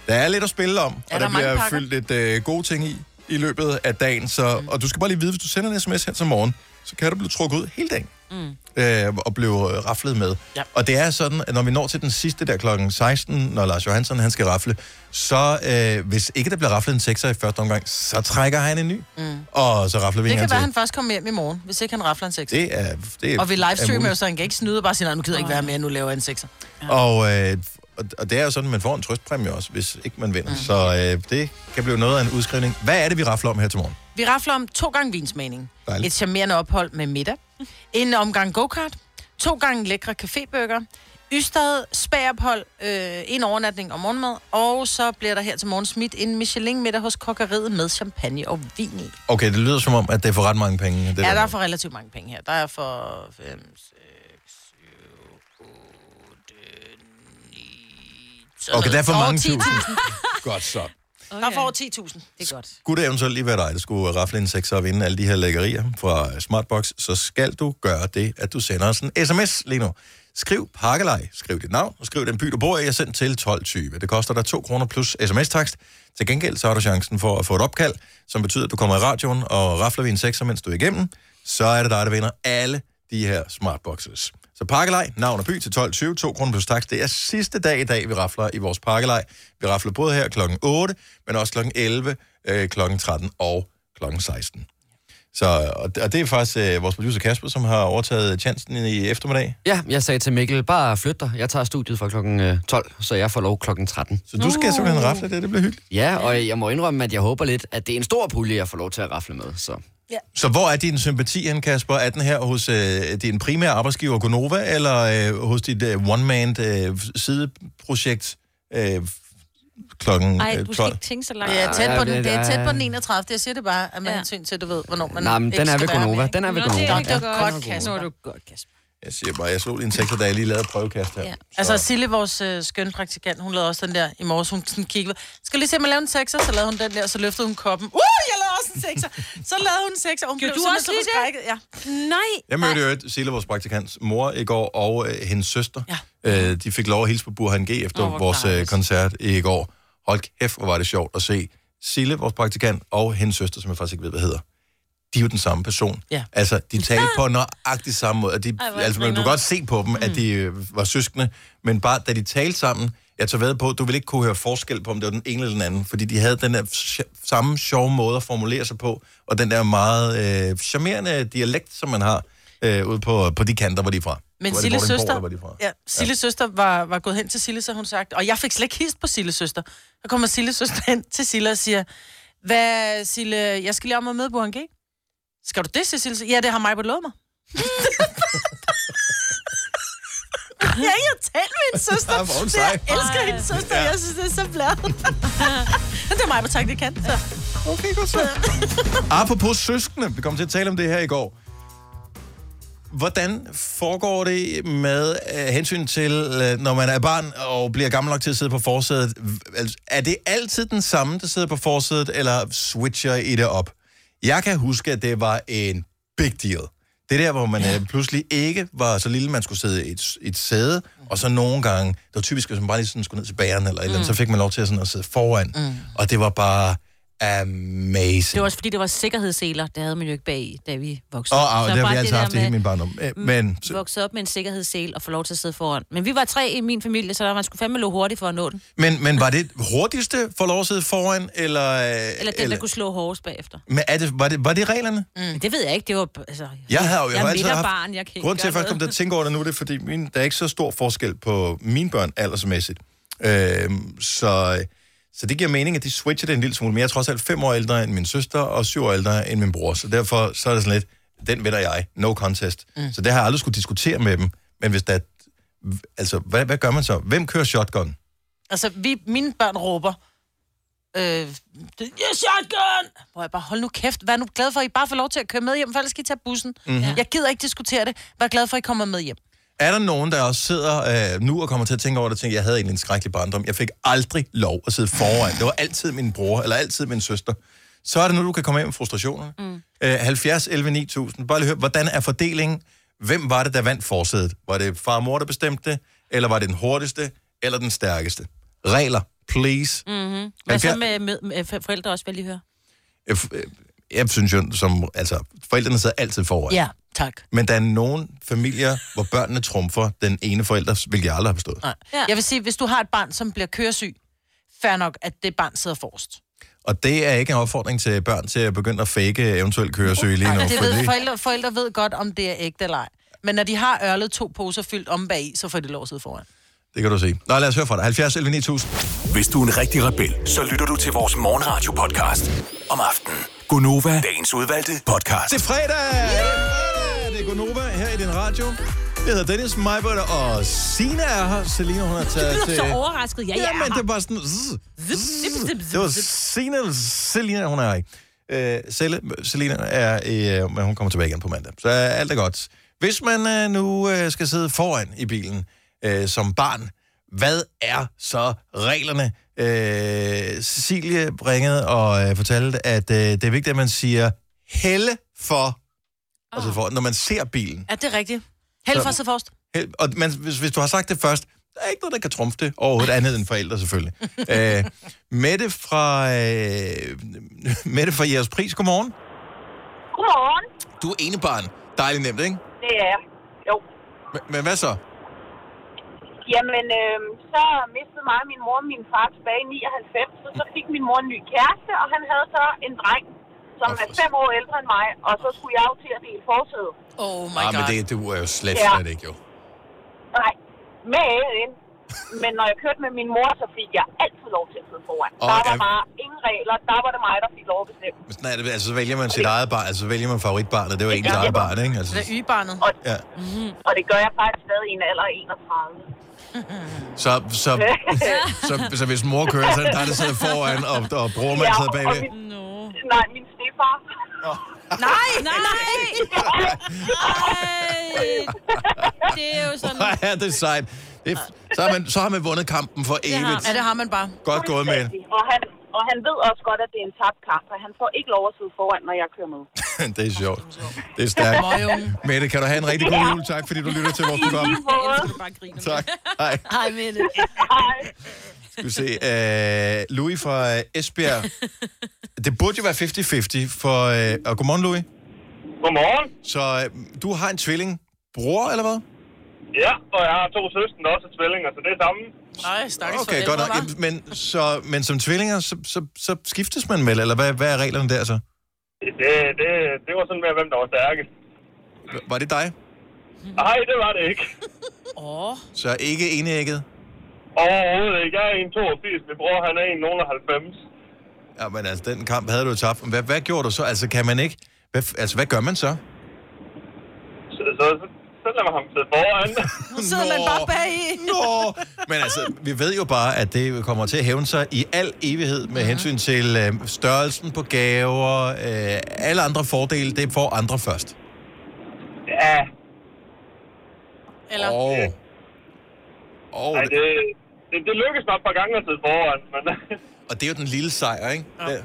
der er lidt at spille om, Er og der der, bliver pakker? fyldt lidt øh, gode ting i i løbet af dagen. Så, mm. Og du skal bare lige vide, hvis du sender en sms her til morgen, så kan du blive trukket ud hele dagen. Mm. Øh, og blive øh, raflet med. Ja. Og det er sådan, at når vi når til den sidste der klokken 16, når Lars Johansson han skal rafle, så øh, hvis ikke der bliver raflet en sekser i første omgang, så trækker han en ny. Mm. Og så rafler vi Det en kan gang være, til. han først kommer hjem i morgen, hvis ikke han rafler en sekser. Det er, det er, Og vi er livestreamer så han kan ikke snyde og bare sige, nej, nu gider ikke være med, nu laver jeg en sekser. Og, øh, og, og det er jo sådan, at man får en trøstpræmie også, hvis ikke man vinder. Mm. Så øh, det kan blive noget af en udskrivning. Hvad er det, vi rafler om her til morgen? Vi rafler om to gange vinsmagning. Dejligt. Et charmerende ophold med middag. En omgang go-kart. To gange lækre cafébøger. Ystad spagophold. Øh, en overnatning og morgenmad. Og så bliver der her til morgen smidt en Michelin-middag hos kokkeriet med champagne og vin i. Okay, det lyder som om, at det er for ret mange penge. Det Ja, der er for relativt mange penge her. Der er for 5, 6, 7, 8, 9... Okay, der er for mange 10.000. tusind. Godt så. Der er for over 10.000. Det er godt. Skulle det eventuelt lige være dig, der skulle rafle en sekser og vinde alle de her lækkerier fra Smartbox, så skal du gøre det, at du sender os en sms lige nu. Skriv pakkelej, skriv dit navn, og skriv den by, du bor i, og send til 12.20. Det koster dig 2 kroner plus sms-takst. Til gengæld så har du chancen for at få et opkald, som betyder, at du kommer i radioen, og rafler vi en sekser, mens du er igennem, så er det dig, der vinder alle de her Smartboxes. Så pakkelej, navn og by til 12.20, 2 kroner plus tax. Det er sidste dag i dag, vi rafler i vores pakkelej. Vi rafler både her klokken 8, men også klokken 11, øh, klokken 13 og klokken 16. Så, og, det er faktisk øh, vores producer Kasper, som har overtaget chancen i eftermiddag. Ja, jeg sagde til Mikkel, bare flyt dig. Jeg tager studiet fra klokken øh, 12, så jeg får lov klokken 13. Så du skal simpelthen rafle det, det bliver hyggeligt. Ja, og jeg må indrømme, at jeg håber lidt, at det er en stor pulje, jeg får lov til at rafle med. Så. Så hvor er din sympati hen, Kasper? Er den her hos øh, din primære arbejdsgiver Gonova, eller øh, hos dit øh, one-man øh, sideprojekt øh, klokken Ej, øh, du skal 12? ikke tænke så langt. Det er tæt på, den, det er Ja, tæt på ja. den 31. Jeg siger det bare, at man Ja. hensyn til, at du ved, hvornår man Nej, men den er ved Gonova. Den er ved Nå, det Gonova. er Ja. godt. Kasper. Nå, er du godt, Kasper. Jeg siger bare, jeg slog lige en sekser, da jeg lige lavede prøvekast her. Ja. Altså, Sille, vores øh, skønne praktikant, hun lavede også den der i morges. Hun sådan kiggede. Skal lige se, om jeg laver en sekser? Så lavede hun den der, så løftede hun koppen. Uh, jeg lavede også en sekser. Så lavede hun en sekser. Hun Gjorde blev du også lige så forskrækket. Ja. Nej. Jeg mødte jo Sille, vores praktikants mor, i går, og øh, hendes søster. Ja. Øh, de fik lov at hilse på Burhan G efter oh, vores øh, koncert i går. Hold kæft, hvor var det sjovt at se Sille, vores praktikant, og hendes søster, som jeg faktisk ikke ved, hvad hedder. De er jo den samme person. Ja. Altså, de talte på nøjagtig samme måde. De, Ej, altså, man, grineren. godt se på dem, at de øh, var søskende, men bare da de talte sammen, jeg tager ved på, at du vil ikke kunne høre forskel på, om det var den ene eller den anden, fordi de havde den der samme sjove måde at formulere sig på, og den der meget øh, charmerende dialekt, som man har øh, ude på, på de kanter, hvor de er fra. Men Silles søster, er de fra? ja, Silles ja. søster var, var gået hen til Sille, så hun sagt, og jeg fik slet ikke hist på Silles søster. Så kommer Silles søster hen til Sille og siger, hvad, Sille, jeg skal lige om og møde Burhan G. Skal du det, Sille? Ja, det har mig på lovet mig. jeg har ikke talt med min søster. Ja, er jeg elsker hendes søster. Ja. Jeg synes, det er så bladet. det er mig på tak, det kan. Så. Okay, godt så. Apropos søskende, vi kom til at tale om det her i går. Hvordan foregår det med uh, hensyn til, uh, når man er barn og bliver gammel nok til at sidde på forsædet? Altså, er det altid den samme, der sidder på forsædet, eller switcher I det op? Jeg kan huske, at det var en big deal. Det der, hvor man ja. pludselig ikke var så lille, man skulle sidde i et, et sæde, og så nogle gange, det var typisk, hvis man bare lige sådan skulle ned til bageren eller et eller andet, så fik man lov til at, sådan, at sidde foran. Mm. Og det var bare amazing. Det var også fordi, det var sikkerhedsseler. Det havde man jo ikke bag i, da vi voksede Åh, op. oh, Så det har vi altid der haft i hele min barndom. Øh, Men Vi voksede op med en sikkerhedssel og få lov til at sidde foran. Men vi var tre i min familie, så man skulle fandme løbe hurtigt for at nå den. Men, men var det hurtigste for lov at sidde foran, eller... øh, Eller den, der kunne slå hårdest bagefter. Men er det, var, det, var det reglerne? Mm. Men det ved jeg ikke. Det var... Altså, Jeg har jo jeg jeg har altid haft... midterbarn, jeg kan Grunden til, at jeg kom til at tænke over det nu, det er, fordi min, der er ikke så stor forskel på mine børn aldersmæssigt. Øhm, så, så det giver mening, at de switcher det en lille smule. Men jeg er trods alt fem år ældre end min søster, og syv år ældre end min bror. Så derfor så er det sådan lidt, den vinder jeg. No contest. Mm. Så det har jeg aldrig skulle diskutere med dem. Men hvis der... Altså, hvad, hvad gør man så? Hvem kører shotgun? Altså, vi, mine børn råber, øh, det er shotgun! Hvor jeg bare, hold nu kæft, vær nu glad for, at I bare får lov til at køre med hjem, for ellers skal I tage bussen. Mhm. Mm-hmm. Jeg gider ikke diskutere det. Vær glad for, at I kommer med hjem. Er der nogen, der også sidder øh, nu og kommer til at tænke over det, og tænker, jeg havde egentlig en skrækkelig barndom. Jeg fik aldrig lov at sidde foran. Det var altid min bror, eller altid min søster. Så er det nu, du kan komme af med frustrationerne. Mm. Øh, 70, 11, 9000. Bare lige høre, hvordan er fordelingen? Hvem var det, der vandt forsædet? Var det far og mor, der bestemte det? Eller var det den hurtigste? Eller den stærkeste? Regler, please. Mm. Hvad så med, med, med forældre også, vil lige høre? Jeg, synes jo, som, altså, forældrene sidder altid foran. Ja, tak. Men der er nogle familier, hvor børnene trumfer den ene forælder, hvilket jeg aldrig har forstået. Nej. Ja. Jeg vil sige, hvis du har et barn, som bliver køresyg, fair nok, at det barn sidder forrest. Og det er ikke en opfordring til børn til at begynde at fake eventuelt køresyge lige nu. Det ved, fordi- forældre, forældre ved godt, om det er ægte eller ej. Men når de har ørlet to poser fyldt om bag i, så får de lov at sidde foran. Det kan du se. Nå, lad os høre fra dig. 70 11 9000. Hvis du er en rigtig rebel, så lytter du til vores morgenradio-podcast om aftenen. Gunova, dagens udvalgte podcast. Det er fredag! Det er fredag! Det er Gunova her i din radio. Jeg hedder Dennis Meibert, og Sina er her. Selina, hun har Du taget blev til... så overrasket. Ja, ja. Men det er bare sådan... zzz, zzz. Det var Sina eller Selina, hun er her i. Øh, Selle, Selina er i, øh, men hun kommer tilbage igen på mandag. Så øh, alt er godt. Hvis man øh, nu øh, skal sidde foran i bilen øh, som barn, hvad er så reglerne? Øh, Cecilie ringede og øh, fortalte, at øh, det er vigtigt, at man siger helle for, oh. altså for, når man ser bilen. Er det rigtigt? Held for sidde forrest. Held, og man, hvis, hvis du har sagt det først, der er ikke noget, der kan trumfe det overhovedet andet end forældre selvfølgelig. øh, Mette fra, øh, Mette fra Jeres Pris, godmorgen. Godmorgen. Du er ene barn. Dejligt nemt, ikke? Det er jeg. Jo. Men, men hvad så? Jamen, øh, så mistede mig og min mor og min far tilbage i 99, og så fik min mor en ny kæreste, og han havde så en dreng, som er fem år ældre end mig, og så skulle jeg jo til at dele forsæde. Oh my ah, god. men det, du er jo slet, Ja. slet ikke, jo. Nej, med Men når jeg kørte med min mor, så fik jeg altid lov til at sidde foran. Og der var er- bare ingen regler. Der var det mig, der fik lov at bestemme. Men sådan er det, altså, så vælger man sit eget barn, altså så vælger man favoritbarnet, det var ens Ja. eget barn, ikke? Altså, Det er ygebarnet. Og, ja. og det gør jeg faktisk stadig i en alder af 31. så, så, så, så, hvis mor kører, så er det dig, der sidder foran, og, og brormand Ja, sidder bagved. min, nej, min stefar. Nej, nej, nej. Ej. Det er jo sådan... Hvor er det sejt. Det så, har man, så har man vundet kampen for evigt. Ja, det har man bare. Godt gået med. Og han, og han ved også godt, at det er en tabt kamp, for han får ikke lov at sidde foran, når jeg kører med. det er sjovt. Det er stærkt. Mette, kan du have en rigtig god jul. Tak, fordi du lytter til vores program. Tak. Hej. Hej med det. Hej. Skal vi se. Uh, Louis fra Esbjerg. Det burde jo være 50-50 for... Uh, og godmorgen, Louis. Godmorgen. Så uh, du har en tvilling. Bror, eller hvad? Ja, og jeg har to søstre, der også er tvillinger, så det er sammen. Nej, stakkels Okay, godt nok. Jamen, Men, så, men som tvillinger, så, så, så skiftes man vel, eller hvad, hvad er reglerne der så? Det, det, det var sådan med, hvem der var stærkest. Var det dig? Nej, det var det ikke. Åh, Så ikke enægget? Overhovedet ikke. Jeg er en 82, min bror han er en nogen af 90. Ja, men altså, den kamp havde du jo tabt. Hvad, hvad gjorde du så? Altså, kan man ikke... Hvad, altså, hvad gør man så? Så, så, så, så lader man ham sidde foran. nu sidder man bare bag i. Nå! Men altså, vi ved jo bare, at det kommer til at hævne sig i al evighed med hensyn til øh, størrelsen på gaver, øh, alle andre fordele, det får andre først. ja, Eller, Og... Og, Ej, det, det, det lykkedes mig et par gange at sidde foran, men... og det er jo den lille sejr, ikke? Ja. Det,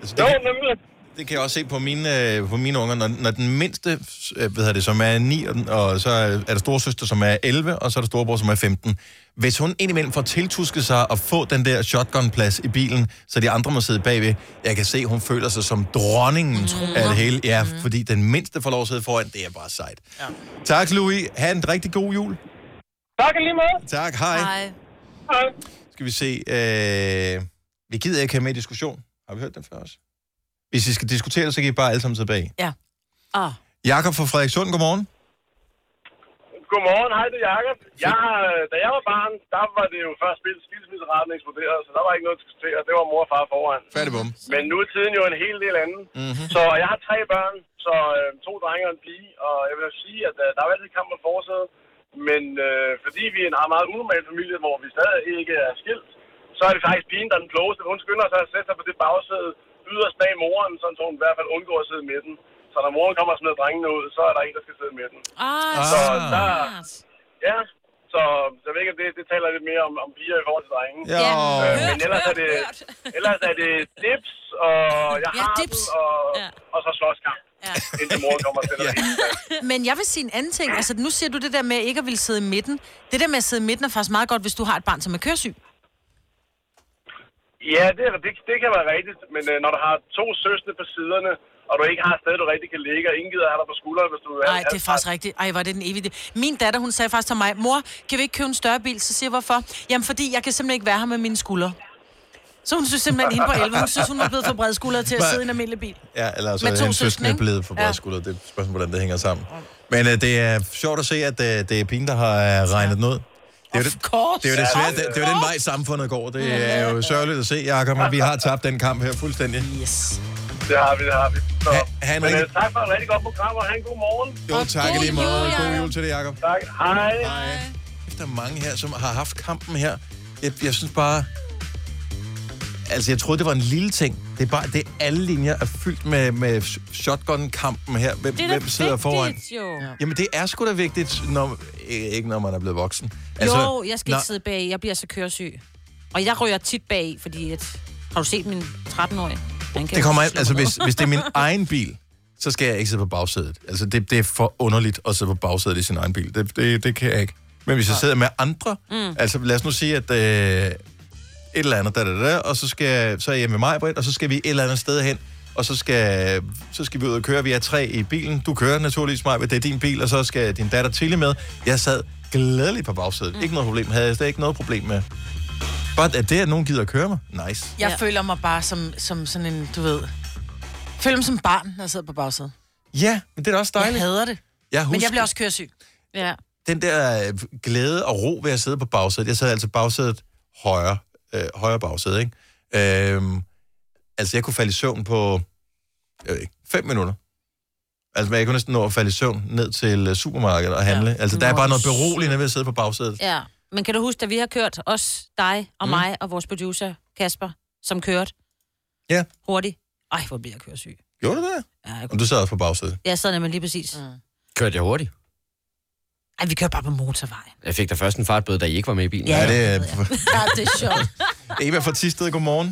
altså, det, jo, nemlig. Det kan jeg også se på mine, øh, på mine unger. Når, når den mindste, øh, hvad hedder det, som er 9, og, den- og så er er der storesøster, som er 11, og så er der storebror, som er 15. Hvis hun indimellem får tiltusket sig at få den der shotgun-plads i bilen, så de andre må sidde bagved, jeg kan se, hun føler sig som dronningen af det hele. Ja, fordi den mindste får lov at sidde foran, det er bare sejt. Ja. Tak, Louis. Ha' en rigtig god jul. Tak lige måde. Tak, hej. nej. Hej. Skal vi se. Øh... Vi gider ikke have med i diskussion. Har vi hørt den før også? Hvis I skal diskutere det, så kan I bare alle sammen sidde bag. Ah. Jakob fra Frederikssund, godmorgen. Godmorgen, hej det er Jacob. Jeg, har- da jeg var barn, der var det jo først spillet skilsmisseraten eksploderet, så der var ikke noget at diskutere. Det var mor og far foran. Færdig bum. Men nu er tiden jo en hel del anden. Mm-hmm. Så jeg har tre børn, så øh, to drenge og en pige, og jeg vil sige, at øh, der er altid kamp om forsædet. Men øh, fordi vi er en meget, meget unormal familie, hvor vi stadig ikke er skilt, så er det faktisk pigen, der er den klogeste. Hun skynder sig at sætte sig på det bagsæde yderst bag moren, sådan så hun i hvert fald undgår at sidde i midten. Så når moren kommer og smider drengene ud, så er der en, der skal sidde i midten. Ah, Så Ah. der, ja, så jeg ved ikke, det, det taler lidt mere om, om piger i forhold til drenge. Ja. Ja. Øh, Ja. men ellers er det, ellers er det dips, og jeg Ja, har dips. den, og, Ja. og så slåskamp, Ja. indtil moren kommer til det. Men jeg vil sige en anden ting. Altså, nu siger du det der med ikke at ville sidde i midten. Det der med at sidde i midten er faktisk meget godt, hvis du har et barn, som er køresyg. Ja, det, er- det, det kan være rigtigt, men øh, når du har to søstre på siderne, og du ikke har et sted, du rigtig kan ligge, og ingen gider have dig på skulderen, hvis du er... Nej, det er faktisk rigtigt. Ej, var det den evige. Min datter, hun sagde faktisk til mig, mor, kan vi ikke købe en større bil? Så siger jeg, hvorfor? Jamen, fordi jeg kan simpelthen ikke være her med mine skuldre. Så hun synes simpelthen, hende på 11, hun synes, hun var blevet for bred skulder til at sidde i en almindelig bil. Ja, eller så Med er to en søskende, ikke? blevet for Ja. bred skulder. Det er et spørgsmål, hvordan det hænger sammen. Men uh, det er sjovt at se, at uh, det er pigen, der har uh, regnet ud. Det er, jo det, course. det, er jo desværre, det, det er jo den vej, samfundet går. Det er jo sørgeligt at se, Jacob, og vi har tabt den kamp her fuldstændig. Yes. Det har vi, det har vi. Så, Ha- ha' en men rigtig- øh, tak for et rigtig godt program, og have en god morgen. Jo, tak god lige jul, God jul til dig, Jacob. Tak. Hej. Hej. Der er mange her, som har haft kampen her. Jeg, jeg synes bare... Altså, jeg troede, det var en lille ting. Det er bare, det er alle linjer er fyldt med, med shotgun-kampen her. Hvem, Det er hvem sidder foran? vigtigt, jo. Ja. Jamen, det er sgu da vigtigt, når, ikke når man er blevet voksen. Altså, jo, jeg skal nå, ikke sidde bag. Jeg bliver så køresyg. Og jeg rører tit bag, fordi at... Har du set min 13-årige? Han kan Det kommer an, altså hvis, hvis det er min egen bil, så skal jeg ikke sidde på bagsædet. Altså det, det er for underligt at sidde på bagsædet i sin egen bil. Det, det, det kan jeg ikke. Men hvis jeg sidder med andre, mm. altså lad os nu sige, at øh, et eller andet, da, da, da, og så, skal, jeg- så er jeg med mig, Britt, og så skal vi et eller andet sted hen, og så skal, så skal vi ud og køre. Vi er tre i bilen. Du kører naturligvis mig, det er din bil, og så skal din datter Tilly med. Jeg sad glædeligt på bagsædet. Mm. Ikke noget problem. Havde jeg slet ikke noget problem med. Bare at det, at nogen gider at køre mig, nice. Jeg Ja. føler mig bare som, som sådan en, du ved... Føler mig som barn, når jeg sidder på bagsædet. Ja, men det er da også Jeg dejligt. hader det. Jeg Men jeg husker- bliver også køresyg. Ja. den der øh, glæde og ro ved at sidde på bagsædet. Jeg sad altså bagsædet højre, øh, højre bagsæde, ikke? Øhm, altså, jeg kunne falde i søvn på, jeg ved ikke, fem minutter. Altså, jeg kunne næsten nå at falde i søvn ned til øh, supermarkedet og handle. Ja. Altså, der er bare noget beroligende ved at sidde på bagsædet. ja. Men kan du huske, da vi har kørt, os, dig og Mm. mig og vores producer, Kasper, som kørte Ja. hurtigt? Ej, hvor bliver jeg køresyg. Gjorde du det? Ja, jeg, Og du sad også på bagsædet. jeg sad nemlig lige præcis. Mm. Kørte jeg hurtigt? Ej, vi kører bare på motorvej. Jeg fik da først en fartbøde, da I ikke var med i bilen. Ja, det er... Ja, det er sjovt. Eva fra Tisted, godmorgen.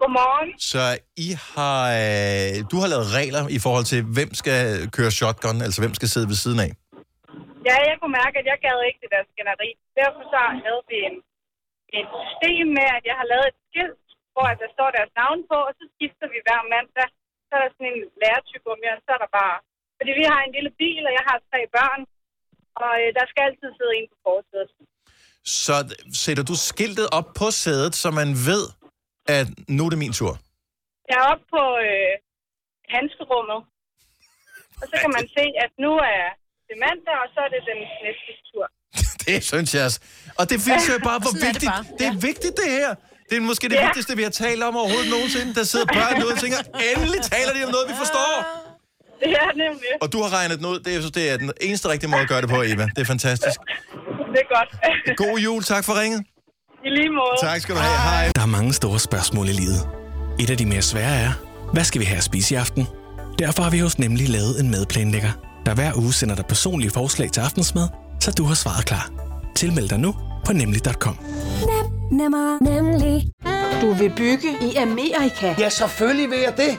Godmorgen. Så I har, øh, du har lavet regler i forhold til, hvem skal køre shotgun, altså hvem skal sidde ved siden af. Ja, jeg kunne mærke, at jeg gad ikke det der skænderi. Derfor så lavede vi en, et system med, at jeg har lavet et skilt, hvor at der står deres navn på, og så skifter vi hver mandag. Så er der sådan en lærertype om jer, så er der bare... Fordi vi har en lille bil, og jeg har tre børn, og øh, der skal altid sidde en på forsædet. Så sætter du skiltet op på sædet, så man ved, at nu er det min tur. Jeg er oppe på øh, handskerummet, og så kan man se, at nu er det mandag, og så er det den næste tur. Det synes jeg også. Og det viser jo bare, hvor Sådan er det vigtigt det, bare. det er vigtigt, det her. Det er måske det Ja. vigtigste, vi har talt om overhovedet nogensinde. Der sidder børn derude og tænker, endelig taler de om noget, vi forstår. Ja, nemlig. Og du har regnet den ud. Det, jeg synes, det er den eneste rigtige måde at gøre det på, Eva. Det er fantastisk. Det er godt. God jul. Tak for ringet. I lige måde. Tak skal du have. Hej. Der er mange store spørgsmål i livet. Et af de mere svære er, hvad skal vi have at spise i aften? Derfor har vi hos Nemlig lavet en madplanlægger, der hver uge sender dig personlige forslag til aftensmad, så du har svaret klar. Tilmeld dig nu på nemlig.com. Nemmer, nemlig. Du vil bygge i Amerika? Ja, selvfølgelig vil jeg det.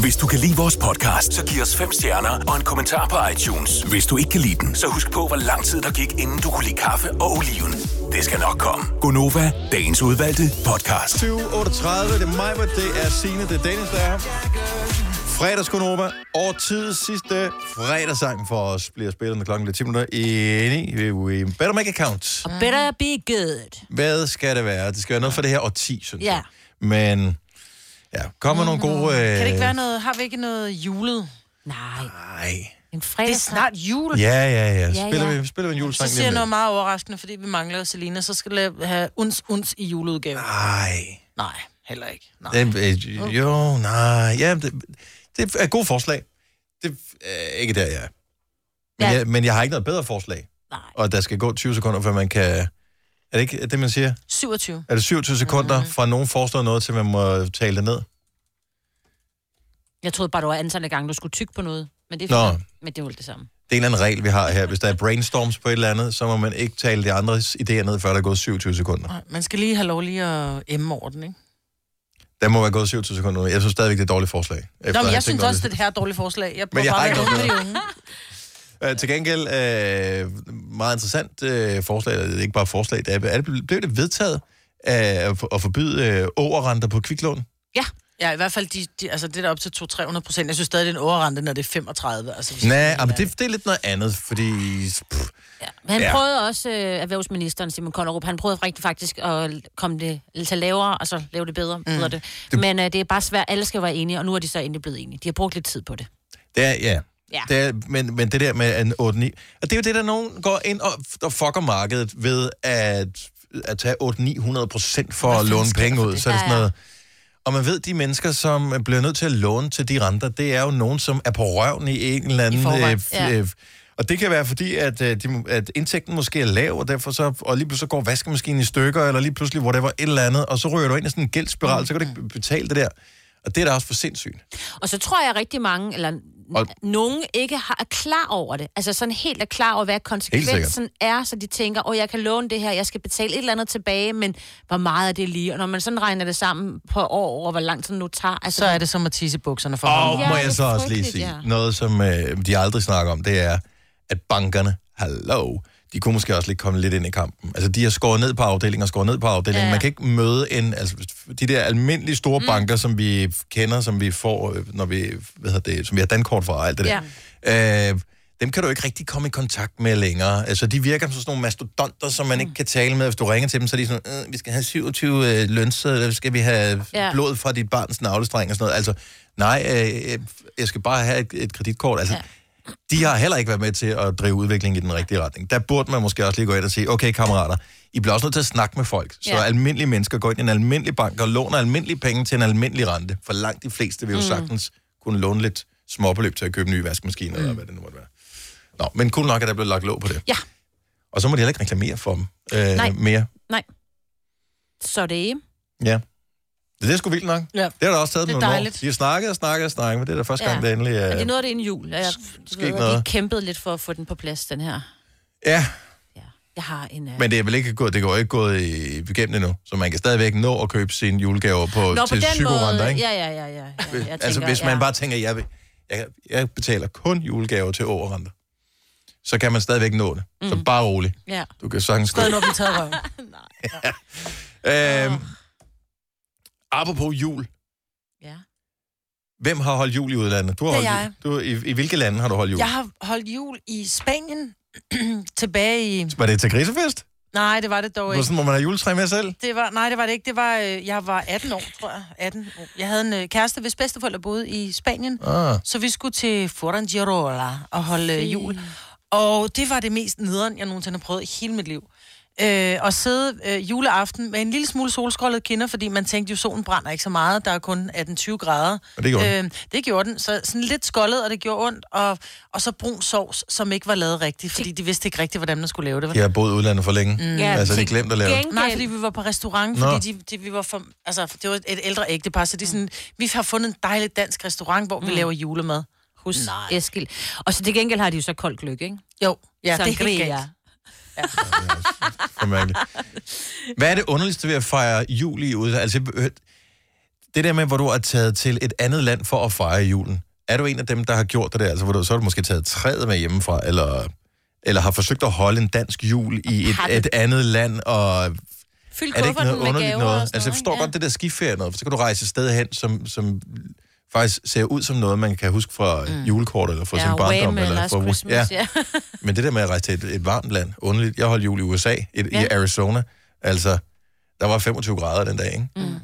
Hvis du kan lide vores podcast, så giv os fem stjerner og en kommentar på iTunes. Hvis du ikke kan lide den, så husk på, hvor lang tid der gik, inden du kunne lide kaffe og oliven. Det skal nok komme. Gonova, dagens udvalgte podcast. 7.38, det er mig, det er Signe, det er Dennis, der er her. Fredagskonova, årtidets sidste fredagssang for os, bliver spillet med klokken lidt 10 minutter i 9. We better make a count. Og better be good. Hvad skal det være? Det skal være noget for det her årti, synes Ja. jeg. Men, ja, kommer nogle gode... Øh... Kan det ikke være noget... Har vi ikke noget julet? Nej. Nej. En Det fredag. er snart jul. Ja, ja, ja. Ja, Spiller, ja. Vi, spiller vi en Så julesang siger jeg noget meget overraskende, fordi vi mangler Selina, så skal jeg have uns, uns i juleudgave. Nej. Nej, heller ikke. Nej. Det, øh, jo, nej. Ja, det, det er et godt forslag. Det er ikke der, jeg er. Men, Ja. jeg, men jeg har ikke noget bedre forslag. Nej. Og der skal gå 20 sekunder, før man kan... Er det ikke det, man siger? 27. Er det 27 sekunder, Mhm. fra nogen foreslår noget, til man må tale det ned? Jeg troede bare, det var antallet af gange, du skulle tykke på noget. Men det Nå. er, fint. men det er jo det samme. Det er en eller anden regel, vi har her. Hvis der er brainstorms på et eller andet, så må man ikke tale de andres idéer ned, før der er gået 27 sekunder. Nej, Man skal lige have lov lige at emme over den, ikke? Der må være gået 27 sekunder. Jeg synes stadigvæk, det er et dårligt forslag. Efter Nå, at men have jeg tænkt synes over også, det er et her dårligt forslag. Jeg Men jeg bare har ikke være noget med de unge. Uh, til gengæld, uh, meget interessant uh, forslag, eller det er ikke bare forslag, det er, er det, blev det vedtaget uh, at forbyde uh, overrenter på kviklån? Ja. Ja, i hvert fald de, de, altså det der op til 200-300 procent. Jeg synes stadig, det er en overrente, når det er 35. Altså, hvis Nej, det er men det, det er lidt noget andet, fordi... Pff, Men han Ja. ja. prøvede også, øh, erhvervsministeren Simon Kollerup, han prøvede rigtig faktisk at komme det til lavere, altså lave det bedre, mm. hedder det. Men øh, det er bare svært, alle skal være enige, og nu er de så endelig blevet enige. De har brugt lidt tid på det. det er, ja. Ja. Det er, men, men det der med en 8-9... Og det er jo det, der nogen går ind og, og fucker markedet ved at, at tage 8-900 procent for at låne penge ud. Så er det sådan noget... Og man ved, de mennesker, som bliver nødt til at låne til de renter, det er jo nogen, som er på røven i en eller anden... F- ja. øh, og det kan være fordi, at, øh, de, at indtægten måske er lav, og derfor så, og lige pludselig går vaskemaskinen i stykker, eller lige pludselig whatever, et eller andet, og så ryger du ind i sådan en gældsspiral, så kan du ikke betale det der. Og det er da også for sindssygt. Og så tror jeg rigtig mange, eller Og- nogen ikke har, er klar over det. Altså sådan helt er klar over, hvad konsekvensen er, så de tænker, åh, jeg kan låne det her, jeg skal betale et eller andet tilbage, men hvor meget er det lige? Og når man sådan regner det sammen på år over, hvor lang tid det nu tager, altså, Så er det som at tisse bukserne for Og ham. må det jeg så også lige sige, ja. noget som øh, de aldrig snakker om, det er, at bankerne, hallo, de kunne måske også lige komme lidt ind i kampen. Altså, de har skåret ned på afdelinger, skåret ned på afdelinger. Ja. Man kan ikke møde en, altså, de der almindelige store mm. banker, som vi kender, som vi får, øh, når vi, hvad hedder det, som vi har dankort for og alt det der. Ja. Øh, dem kan du ikke rigtig komme i kontakt med længere. Altså, de virker som sådan nogle mastodonter, som man ikke kan tale med. Hvis du ringer til dem, så er de sådan, øh, vi skal have 27 øh, lønsedler, skal vi have Ja. ja. blod fra dit barns navlestreng og sådan noget. Altså, nej, øh, øh, jeg skal bare have et, et kreditkort. Altså, ja. De har heller ikke været med til at drive udviklingen i den rigtige retning. Der burde man måske også lige gå ind og sige, okay kammerater, I bliver også nødt til at snakke med folk. Så Ja. almindelige mennesker går ind i en almindelig bank og låner almindelige penge til en almindelig rente. For langt de fleste vil jo Mm. sagtens kunne låne lidt småbeløb til at købe nye vaskemaskiner, mm. eller hvad det nu måtte være. Nå, men cool nok, at der blev lagt låg på det. Ja. Og så må de heller ikke reklamere for dem øh, Nej. mere. Nej. Så det er... Ja. Det er sgu vildt nok. Ja. Det har der også taget Det er år. De har snakket og snakket og snakket, men det er da første gang, Ja. det endelig Men det er... er noget af det inden jul. Jeg, Sket ved, noget. de kæmpede lidt for at få den på plads, den her. Ja, Jeg har en... Uh... men det er vel ikke gået, det går ikke gået i- igennem endnu, så man kan stadigvæk nå at købe sine julegaver på, Nå, på til den psykorenter, måde... ikke? Ja, ja, ja, ja. ja. Jeg tænker, altså, hvis man ja. bare tænker, jeg, jeg, jeg betaler kun julegaver til overrenter, så kan man stadigvæk nå det. Mm. Så bare rolig. Ja. Du kan sagtens. Stadig når vi tager røven. Øhm, apropos jul. Ja. Hvem har holdt jul i udlandet? Du har Det holdt jeg. jul. Du, i, I hvilke lande har du holdt jul? Jeg har holdt jul i Spanien tilbage i... Var det til grisefest? Nej, det var det dog ikke. sådan, må man have juletræ med selv? Det var, nej, det var det ikke. Det var, øh, jeg var 18 år, tror jeg. 18 år. Jeg havde en øh, kæreste, hvis bedsteforældre boede i Spanien. Ah. Så vi skulle til Fuengirola og holde øh, jul. Og det var det mest nederen, jeg nogensinde har prøvet i hele mit liv. Øh, at sidde øh, juleaften med en lille smule solskåldet kinder, fordi man tænkte jo, solen brænder ikke så meget. Der er kun 18-20 grader. Og det gjorde den. øh, det gjorde den. Så sådan lidt skoldet, og det gjorde ondt. Og, og så brun sovs, som ikke var lavet rigtigt, fordi de vidste ikke rigtigt, hvordan man skulle lave det. vel? De har boet udlandet for længe. Mm. Ja, altså, de glemte at lave det. Nej, fordi vi var på restaurant, Nå. fordi de, de, vi var for, altså, det var et ældre ægtepar, så de sådan, vi har fundet en dejlig dansk restaurant, hvor vi Mm. laver julemad. Hos Eskild. Og så til gengæld har de jo så koldt gløk, ikke? Jo, ja, det er helt Sangria. galt. Mærkeligt. Hvad er det underligste ved at fejre jul i udlandet? Altså, øh, det der med, hvor du er taget til et andet land for at fejre julen. Er du en af dem, der har gjort det der? Altså, hvor du, så har du måske taget træet med hjemmefra, eller, eller har forsøgt at holde en dansk jul i et, et andet land, og Fyld er det ikke noget underligt noget? og sådan Altså, jeg noget, forstår ikke? godt det der skiferie noget, for så kan du rejse et sted hen, som, som faktisk ser ud som noget, man kan huske fra mm. julekort, eller fra Ja, sin barndom. Wham! eller fra, Christmas, ja. ja. Men det der med at rejse til et, et varmt land, underligt. Jeg holdt jul i USA, et, ja. i. Arizona. Altså, der var 25 grader den dag, ikke? Mm.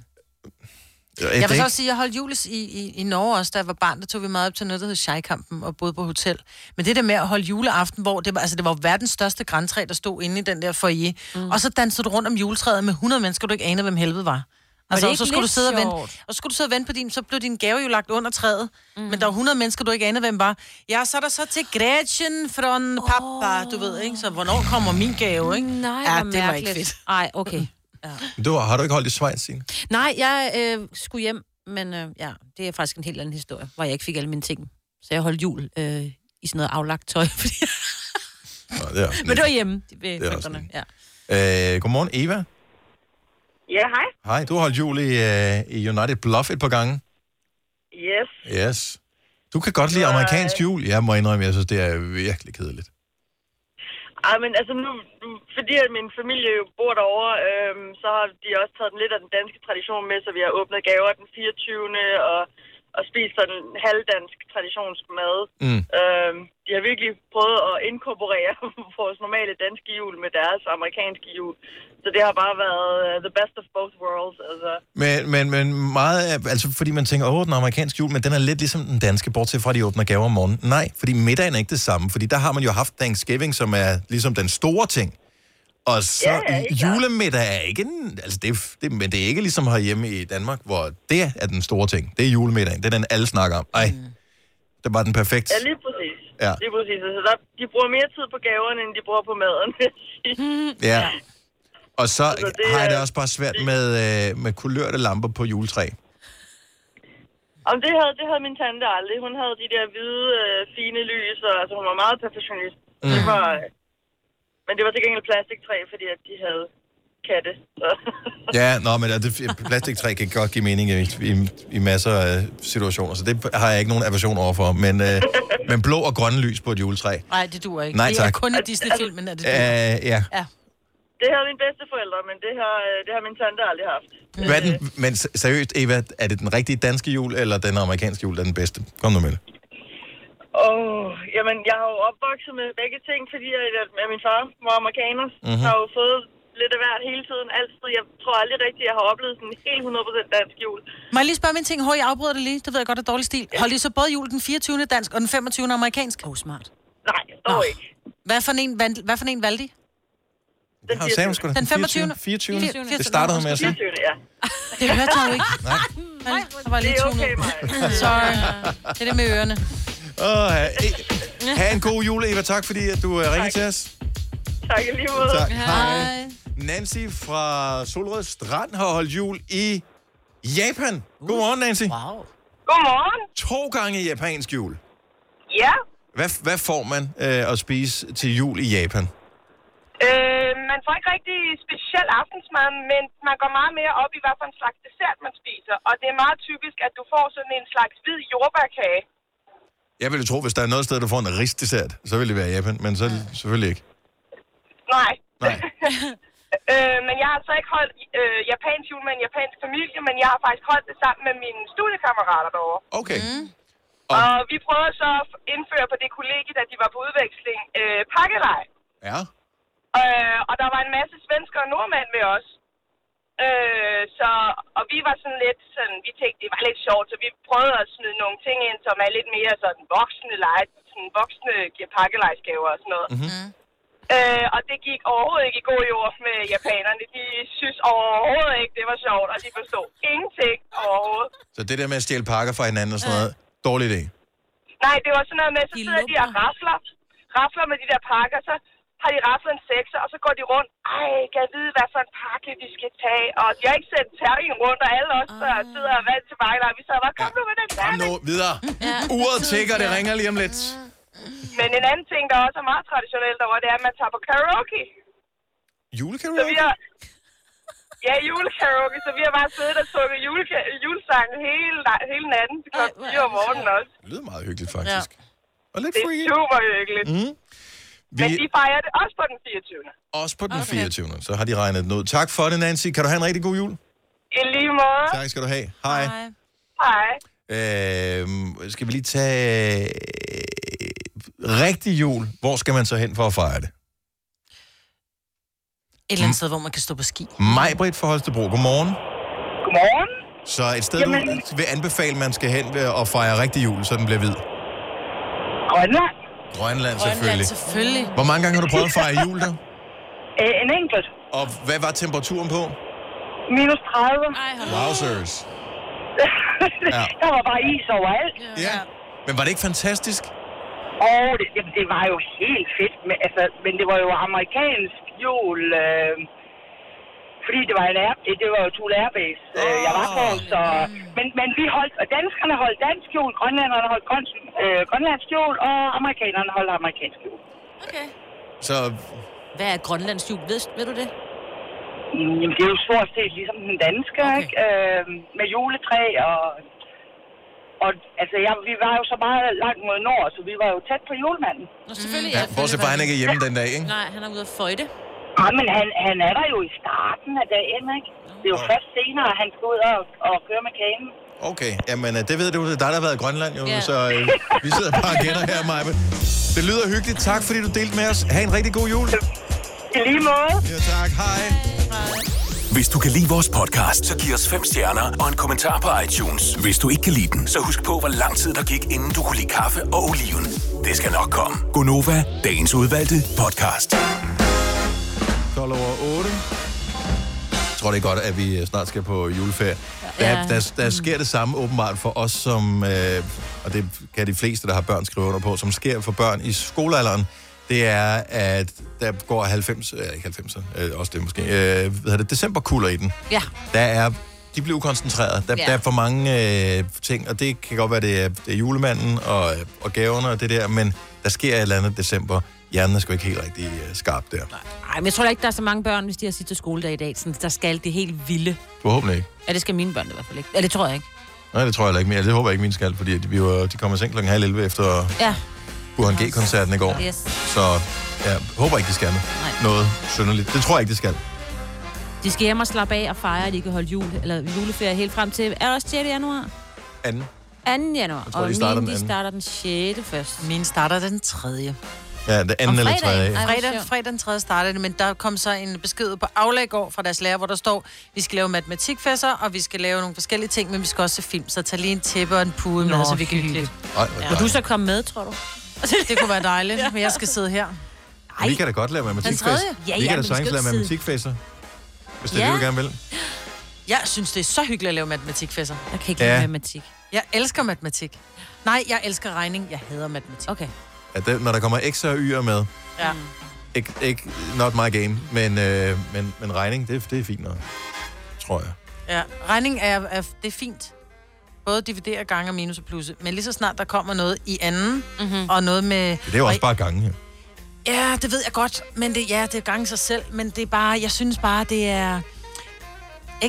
Jeg, Jeg vil så også sige, at jeg holdt jul i, i, i Norge også, da jeg var barn, der tog vi meget op til noget, der hed Scheikampen, og boede på hotel. Men det der med at holde juleaften, hvor det var, altså det var verdens største græntræ, der stod inde i den der foyer, mm. og så dansede du rundt om juletræet med 100 mennesker, du ikke anede, hvem helvede var. Altså, det og så skulle du sidde og vente, og så skulle du sidde og vente på din, så blev din gave jo lagt under træet, mm. men der var 100 mennesker, du ikke anede, hvem var. Ja, så er der så til Gretchen fra pappa, du ved, ikke? Så hvornår kommer min gave, ikke? Nej, ja, det var mærkeligt. ikke fedt. Ej, okay. Du, har du ikke holdt i Schweiz, Signe? Nej, jeg øh, skulle hjem, men øh, ja, det er faktisk en helt anden historie, hvor jeg ikke fik alle mine ting. Så jeg holdt jul øh, i sådan noget aflagt tøj. Fordi... Nå, det er men det var hjemme ved Det er. Ja. Øh, godmorgen, Eva. Ja, hej. Hej, du har holdt jul i, øh, i United Bluff et par gange. Yes. Yes. Du kan godt lide amerikansk jul. Jeg må indrømme, jeg synes, det er virkelig kedeligt. Ej, men altså nu, fordi at min familie jo bor derovre, øhm, så har de også taget lidt af den danske tradition med, så vi har åbnet gaver den 24. og, og spist sådan en halvdansk traditionsk mad. Mm. Øhm, de har virkelig prøvet at inkorporere vores normale danske jul med deres amerikanske jul. Så det har bare været uh, the best of both worlds. Altså. Men, men, men meget, af- altså fordi man tænker, åh, den amerikanske jul, men den er lidt ligesom den danske, bortset fra, at de åbner gaver om morgenen. Nej, fordi middagen er ikke det samme, fordi der har man jo haft Thanksgiving, som er ligesom den store ting. Og så Ja, ja, julemiddag er ikke en, altså det, det, men det er ikke ligesom herhjemme i Danmark, hvor det er den store ting. Det er julemiddagen. Det er den, alle snakker om. Ej, det var den perfekt. Ja, lige præcis. Ja. Lige præcis. Altså, der, de bruger mere tid på gaverne, end de bruger på maden. Ja. Og så Altså, det har jeg det også bare svært med, øh, med kulørte lamper på juletræ. Om det havde, det havde min tante aldrig. Hun havde de der hvide, øh, fine lys, og altså, hun var meget perfektionist. Mm. Det var, men det var til gengæld plastiktræ, fordi at de havde katte. Så. Ja, nå, men det, plastiktræ kan godt give mening i, i, i masser af situationer, så det har jeg ikke nogen aversion overfor. Men, øh, men blå og grønne lys på et juletræ. Nej, det duer ikke. Nej, det er tak. kun i Disney-filmen, at det duer. Øh, ja. Ja. Det har mine bedsteforældre, men det har, øh, det har min tante aldrig haft. Hvad den, men se- seriøst, Eva, er det den rigtige danske jul, eller den amerikanske jul, der er den bedste? Kom nu med det. Åh, oh, jamen, jeg har jo opvokset med begge ting, fordi jeg, at min far var amerikaner. Mhm. Mm-hmm. har jo fået lidt af hvert hele tiden, altid. Jeg tror aldrig rigtigt, jeg har oplevet sådan en helt 100% dansk jul. Må jeg lige spørge min ting? Hår, jeg afbryder det lige. Det ved jeg godt er dårlig stil. Hold I så både jul den 24. dansk og den 25. amerikansk? Åh, oh, smart. Nej, dog ikke. Hvad for en, valg, hvad for en valgte I? Den har Sam sgu da. Den 25. 24. Det startede hun med at sige. 24. ja. Det hørte jeg jo ikke. Nej. Nej, der var lige Det er tunet. okay. Sorry. Det er det med ørerne. Åh, ha, ha' en god jul, Eva. Tak, fordi at du uh, ringede til os. Tak i lige måde. Tak. Hej. Nancy fra Solrød Strand har holdt jul i Japan. Godmorgen, Nancy. Wow. Godmorgen. To gange japansk jul. Ja, Hvad, hvad får man øh, at spise til jul i Japan? øh, man får ikke rigtig speciel aftensmad, men man går meget mere op i, hvad for en slags dessert man spiser. Og det er meget typisk, at du får sådan en slags hvid jordbærkage. Jeg ville tro, hvis der er noget sted, du får en risdessert, så vil det være Japan, men så selvfølgelig ikke. Nej. Nej. øh, men jeg har så ikke holdt øh, japansk jul med en japansk familie, men jeg har faktisk holdt det sammen med mine studiekammerater derovre. Okay. Mm. Og vi prøvede så at indføre på det kollegie, da de var på udveksling, øh, pakkelej. Ja. Øh, og der var en masse svensker og nordmænd med os. Øh, så, og vi var sådan lidt sådan, vi tænkte, det var lidt sjovt, så vi prøvede at smide nogle ting ind, som er lidt mere sådan voksne leje, sådan voksne pakkelejsgaver og sådan noget. Mm-hmm. Øh, og det gik overhovedet ikke i god jord med japanerne. De synes overhovedet ikke, det var sjovt, og de forstod ingenting overhovedet. Så det der med at stjæle pakker fra hinanden og sådan noget, dårlig idé. Nej, det var sådan noget med, så sidder de og rafler, rafler med de der pakker, så har de raflet en sekser, og så går de rundt. Ej, kan jeg vide, hvad for en pakke de skal tage? Og de har ikke sendt terningen rundt, og alle os, der sidder og vant til pakkelej, vi sad bare, kom nu med den Kom nu, videre. Uret tigger, det ringer lige om lidt. Men en anden ting, der også er meget traditionelt derovre, det er, at man tager på karaoke. Så vi Julekaraoke? har... Ja, julekaraoke, så vi har bare siddet og sunget juleka- julesangen hele, hele natten til klokken 4 om morgenen også. Det lyder meget hyggeligt, faktisk. Ja. Og lidt Det er freaky. super hyggeligt. Mm. Men Vi, de fejrer det også på den 24. også på den 24. Så har de regnet den ud. Tak for det, Nancy. Kan du have en rigtig god jul? I lige måde. Tak skal du have. Hej. Hej. Øhm, skal vi lige tage rigtig jul? Hvor skal man så hen for at fejre det? Et eller andet sted, hvor man kan stå på ski. Majbrit fra Holstebro, godmorgen. Godmorgen. Så et sted, Jamen... du vil anbefale, man skal hen ved at fejre rigtig jul, så den bliver hvid? Grønland. Grønland, selvfølgelig. selvfølgelig. Hvor mange gange har du prøvet at fejre jul der? Øh, en enkelt. Og hvad var temperaturen på? Minus 30. Wowzers. Ja. Der var bare is overalt. Ja. Men var det ikke fantastisk? Og det, det, det var jo helt fedt, men, altså, men det var jo amerikansk jul, øh, fordi det var en air, det var jo Tool Airbase, øh, jeg var på, så... Men, men vi holdt, og danskerne holdt dansk jul, grønlænderne holdt grøn, øh, grønlandsk jul, og amerikanerne holdt amerikansk jul. Okay. Så Hvad er Grønlands jul? Ved, ved du det? Mm, Jamen, det er jo stort set ligesom den danske, okay. ikke? Øh, med juletræ og... Og altså, jeg, vi var jo så meget langt mod nord, så vi var jo tæt på julemanden. Nå, selvfølgelig. Ja, bortset fra, han ikke er hjemme den dag, ikke? Nej, han er ude at føjte. Ja, men han, han er der jo i starten af dagen, ikke? Det er jo først senere, han skal ud og, og køre med kanen. Okay, jamen øh, det ved du, det er dig, der har været i Grønland, jo, Ja. så øh, vi sidder bare og gætter her, Maja. Det lyder hyggeligt. Tak, fordi du delte med os. Ha' en rigtig god jul. I lige måde. Ja, tak. Hej. Hvis du kan lide vores podcast, så giv os fem stjerner og en kommentar på iTunes. Hvis du ikke kan lide den, så husk på, hvor lang tid der gik, inden du kunne lide kaffe og oliven. Det skal nok komme. Gonova, dagens udvalgte podcast. 12 over 8. Jeg tror, det er godt, at vi snart skal på juleferie. Der, Ja. der, der sker det samme åbenbart for os, som, øh, og det kan de fleste, der har børn, skrive under på, som sker for børn i skolealderen. Det er, at der går 90, øh, ikke 90, øh, også det måske, øh, hvad hedder det, decemberkulder i den. Ja. Der er, de bliver ukoncentreret. Der, Ja. der er for mange øh, ting, og det kan godt være, det er, det er julemanden og, og gaverne og det der, men der sker et eller andet december hjernen er sgu ikke helt rigtig uh, skarp der. Nej, men jeg tror da ikke, der er så mange børn, hvis de har sidste skoledag i dag, sådan, der skal det helt vilde. Forhåbentlig ikke. Ja, det skal mine børn i hvert fald ikke. Ja, det tror jeg ikke. Nej, det tror jeg heller ikke mere. Det håber jeg ikke, min skal, fordi de, vi var, de kommer i seng klokken halv 11 efter Ja. Burhan G-koncerten i går. Yes. Så jeg håber ikke, de skal noget synderligt. Det tror jeg ikke, de skal. De skal hjem og slappe af og fejre, at de kan holde jul, eller juleferie helt frem til... Er det også 6. januar? Anden. 2. januar. Jeg tror, og de starter mine, den de starter den 6. først. Min starter den 3. Ja, det anden eller tredje. Ej, hvor Fredag, sjovt. fredag den 3. startede det, men der kom så en besked på Aula i går fra deres lærer, hvor der står, vi skal lave matematikfæsser, og vi skal lave nogle forskellige ting, men vi skal også se film, så tag lige en tæppe og en pude med, Nå, så vi kan hygge lidt. Ej, hvor Vil du så komme med, tror du? Det kunne være dejligt, men jeg skal sidde her. Ej. Vi kan da godt lave matematikfest. tredje? Ja, vi ja, kan da men skal sagtens jo lave sidde- matematikfester. Hvis det er Ja. det, du gerne vil. Jeg synes, det er så hyggeligt at lave matematikfæsser. Jeg kan ikke Ja. lide matematik. Jeg elsker matematik. Nej, jeg elsker regning. Jeg hader matematik. Okay. Ja, det, når der kommer X'er og Y'er med, Ja. ikke, ikke not my game, men, øh, men, men regning, det, det er fint nok. Tror jeg. Ja, regning er, er, det er fint. Både dividere, gange og minus og plusse. Men lige så snart der kommer noget i anden, mm-hmm. og noget med... Det er jo også bare gange her. Ja, det ved jeg godt, men det, ja, det er gange sig selv, men det er bare, jeg synes bare, det er...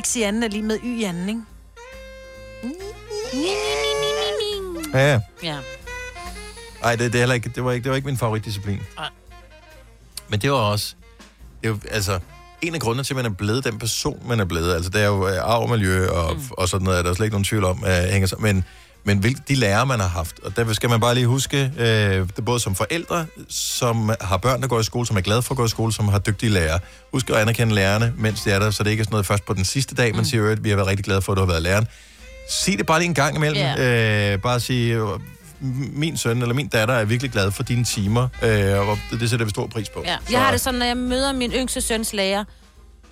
X i anden er lige med Y i anden, ikke? Ja, ja. Ja. Ej, det, det, er heller ikke, det, var ikke, det var ikke min favoritdisciplin. Nej. Men det var også... Det er jo, altså, en af grundene til, at man er blevet den person, man er blevet, altså det er jo øh, arv og miljø og, mm. og sådan noget, er der slet ikke nogen tvivl om, at hænger sammen. Men, men hvilke, de lærer, man har haft. Og derfor skal man bare lige huske, øh, det er både som forældre, som har børn, der går i skole, som er glade for at gå i skole, som har dygtige lærere. Husk at anerkende lærerne, mens de er der, så det ikke er sådan noget først på den sidste dag, man siger, at vi har været rigtig glade for, at du har været læreren. Sig det bare lige en gang imellem. Ja. Øh, bare sige, øh, min søn eller min datter er virkelig glad for dine timer, øh, og det, det sætter vi stor pris på. Ja. Jeg har det sådan, når jeg møder min yngste søns lærer,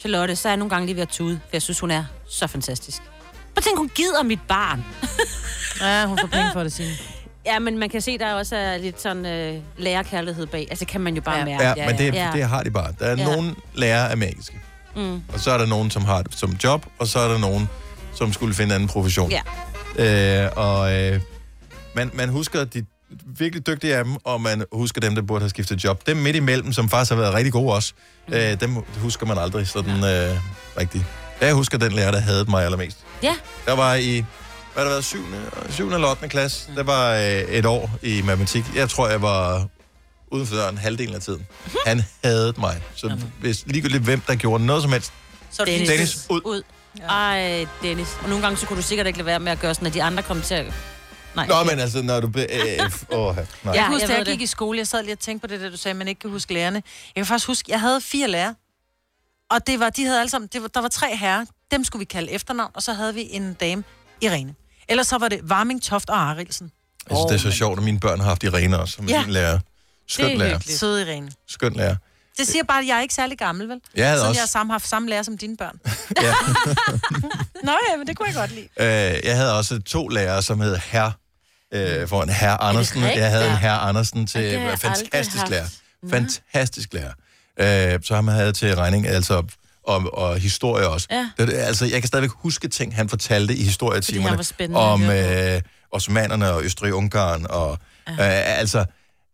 Charlotte, så er jeg nogle gange lige ved at tude, for jeg synes, hun er så fantastisk. Prøv at tænke, hun gider mit barn. Ja, hun får penge for det, Signe. Ja, men man kan se, der også er lidt sådan øh, lærerkærlighed bag. Altså, kan man jo bare Ja. mærke. Ja, men det, ja. det har de bare. Der er Ja. ja. nogle lærere er magiske, Mm. og så er der nogen, som har det som job, og så er der nogen, som skulle finde en anden profession. Ja. Øh, og øh, man, man husker de virkelig dygtige af dem, og man husker dem, der burde have skiftet job. Dem midt imellem, som faktisk har været rigtig gode også, Mm. øh, dem husker man aldrig sådan øh, rigtigt. Jeg husker den lærer, der havde mig allermest. Ja. Der var i, hvad har det været, 7. 7. eller 8. klasse, der var øh, et år i matematik. Jeg tror, jeg var uden for døren halvdelen af tiden. Han havde mig. Så hvis ligegyldigt hvem, der gjorde noget som helst, Så Dennis. Dennis, ud. ud. Ej, Dennis. Og nogle gange, så kunne du sikkert ikke lade være med at gøre sådan, at de andre kom til at... Nej. Nå, men altså, når du... Øh, åh, nej. Jeg Ja, kan huske, jeg da jeg gik det. i skole, jeg sad lige og tænkte på det, der du sagde, at man ikke kan huske lærerne. Jeg kan faktisk huske, jeg havde fire lærere. Og det var, de havde alle sammen, det var, der var tre herrer, dem skulle vi kalde efternavn, og så havde vi en dame, Irene. Ellers så var det Varming, Toft og Arilsen. Jeg synes, det er så sjovt, at mine børn har haft Irene også, som Ja. min lærer. Skønt lærer. Søde Irene. Skønt lærer. Det siger bare, at jeg er ikke særlig gammel, vel? Jeg havde Siden også- jeg har samme, haft samme lærer som dine børn. Ja. Nå ja, men det kunne jeg godt lide. Øh, jeg havde også to lærere, som hed Herr, øh, for en Herr Andersen. Jeg havde en Ja. Herr Andersen til har jeg fantastisk lærer. haft. Fantastisk lærer. Øh, så ham havde til regning, altså og, og historie også. Ja. Det, altså, jeg kan stadigvæk huske ting, han fortalte i historietimerne om øh, osmanerne og Østrig-Ungarn. Og, ja. øh, altså,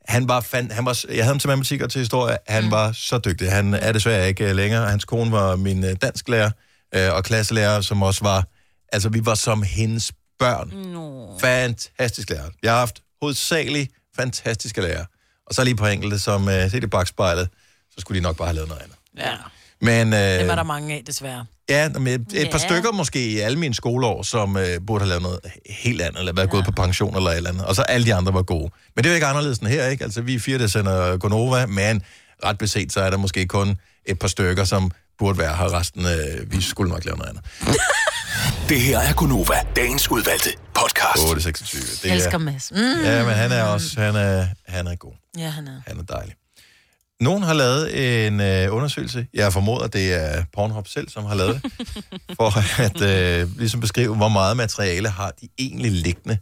han var, fan, han var, jeg havde ham til matematik og til historie. Han mm. var så dygtig. Han er desværre ikke øh, længere. Hans kone var min øh, dansklærer øh, og klasselærer, som også var... Altså, vi var som hendes børn. No. Fantastisk lærer. Jeg har haft hovedsageligt fantastiske lærere. Og så lige på enkelte, som øh, set i bagspejlet, så skulle de nok bare have lavet noget andet. Ja, Men, øh, dem er der mange af, desværre. Ja, med et, et par Ja. stykker måske i alle mine skoleår, som øh, burde have lavet noget helt andet, eller været ja. gået på pension eller et eller andet. Og så alle de andre var gode. Men det er jo ikke anderledes end her, ikke? Altså, vi er fire, der sender Gonova, men ret beset, så er der måske kun et par stykker, som burde være her. Resten, øh, vi skulle nok lave noget andet. Det her er Gunova, dagens udvalgte podcast. 826. Det Jeg elsker Mads. Mm. Ja, men han er også, han er, han er god. Ja, han er. Han er dejlig. Nogen har lavet en øh, undersøgelse. Jeg formoder, det er Pornhub selv, som har lavet det. for at øh, ligesom beskrive, hvor meget materiale har de egentlig liggende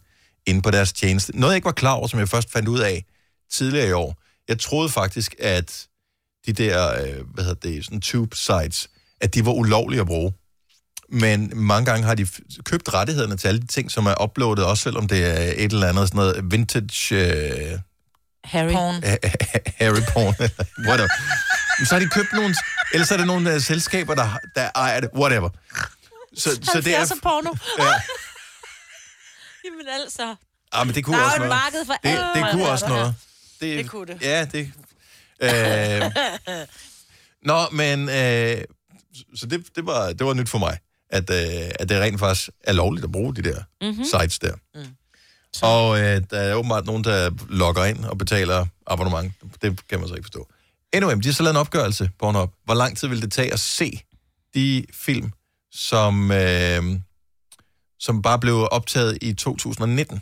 inde på deres tjeneste. Noget, jeg ikke var klar over, som jeg først fandt ud af tidligere i år. Jeg troede faktisk, at de der, øh, hvad hedder det, sådan tube sites, at de var ulovlige at bruge. Men mange gange har de købt rettighederne til alle de ting, som er uploadet, også selvom det er et eller andet sådan noget vintage... Øh, Harry. Porn. Harry Porn, whatever. Så har de købt nogle, ellers er det nogle uh, selskaber, der, der ejer det, whatever. Så, så det er... 70'er porno. Ja. Jamen altså. Ah, men det kunne Der er også noget. marked for det, alt. det kunne også noget. Det kunne det. Ja, det... Øh, nå, men... Øh, så det, det, var, det var nyt for mig, at, øh, at det rent faktisk er lovligt at bruge de der Mhm. mm-hmm. sites der. Mm. Og øh, der er åbenbart nogen, der logger ind og betaler abonnement. Det kan man så ikke forstå. Anyway, de har så lavet en opgørelse på op. Hvor lang tid vil det tage at se de film, som, øh, som bare blev optaget i 2019?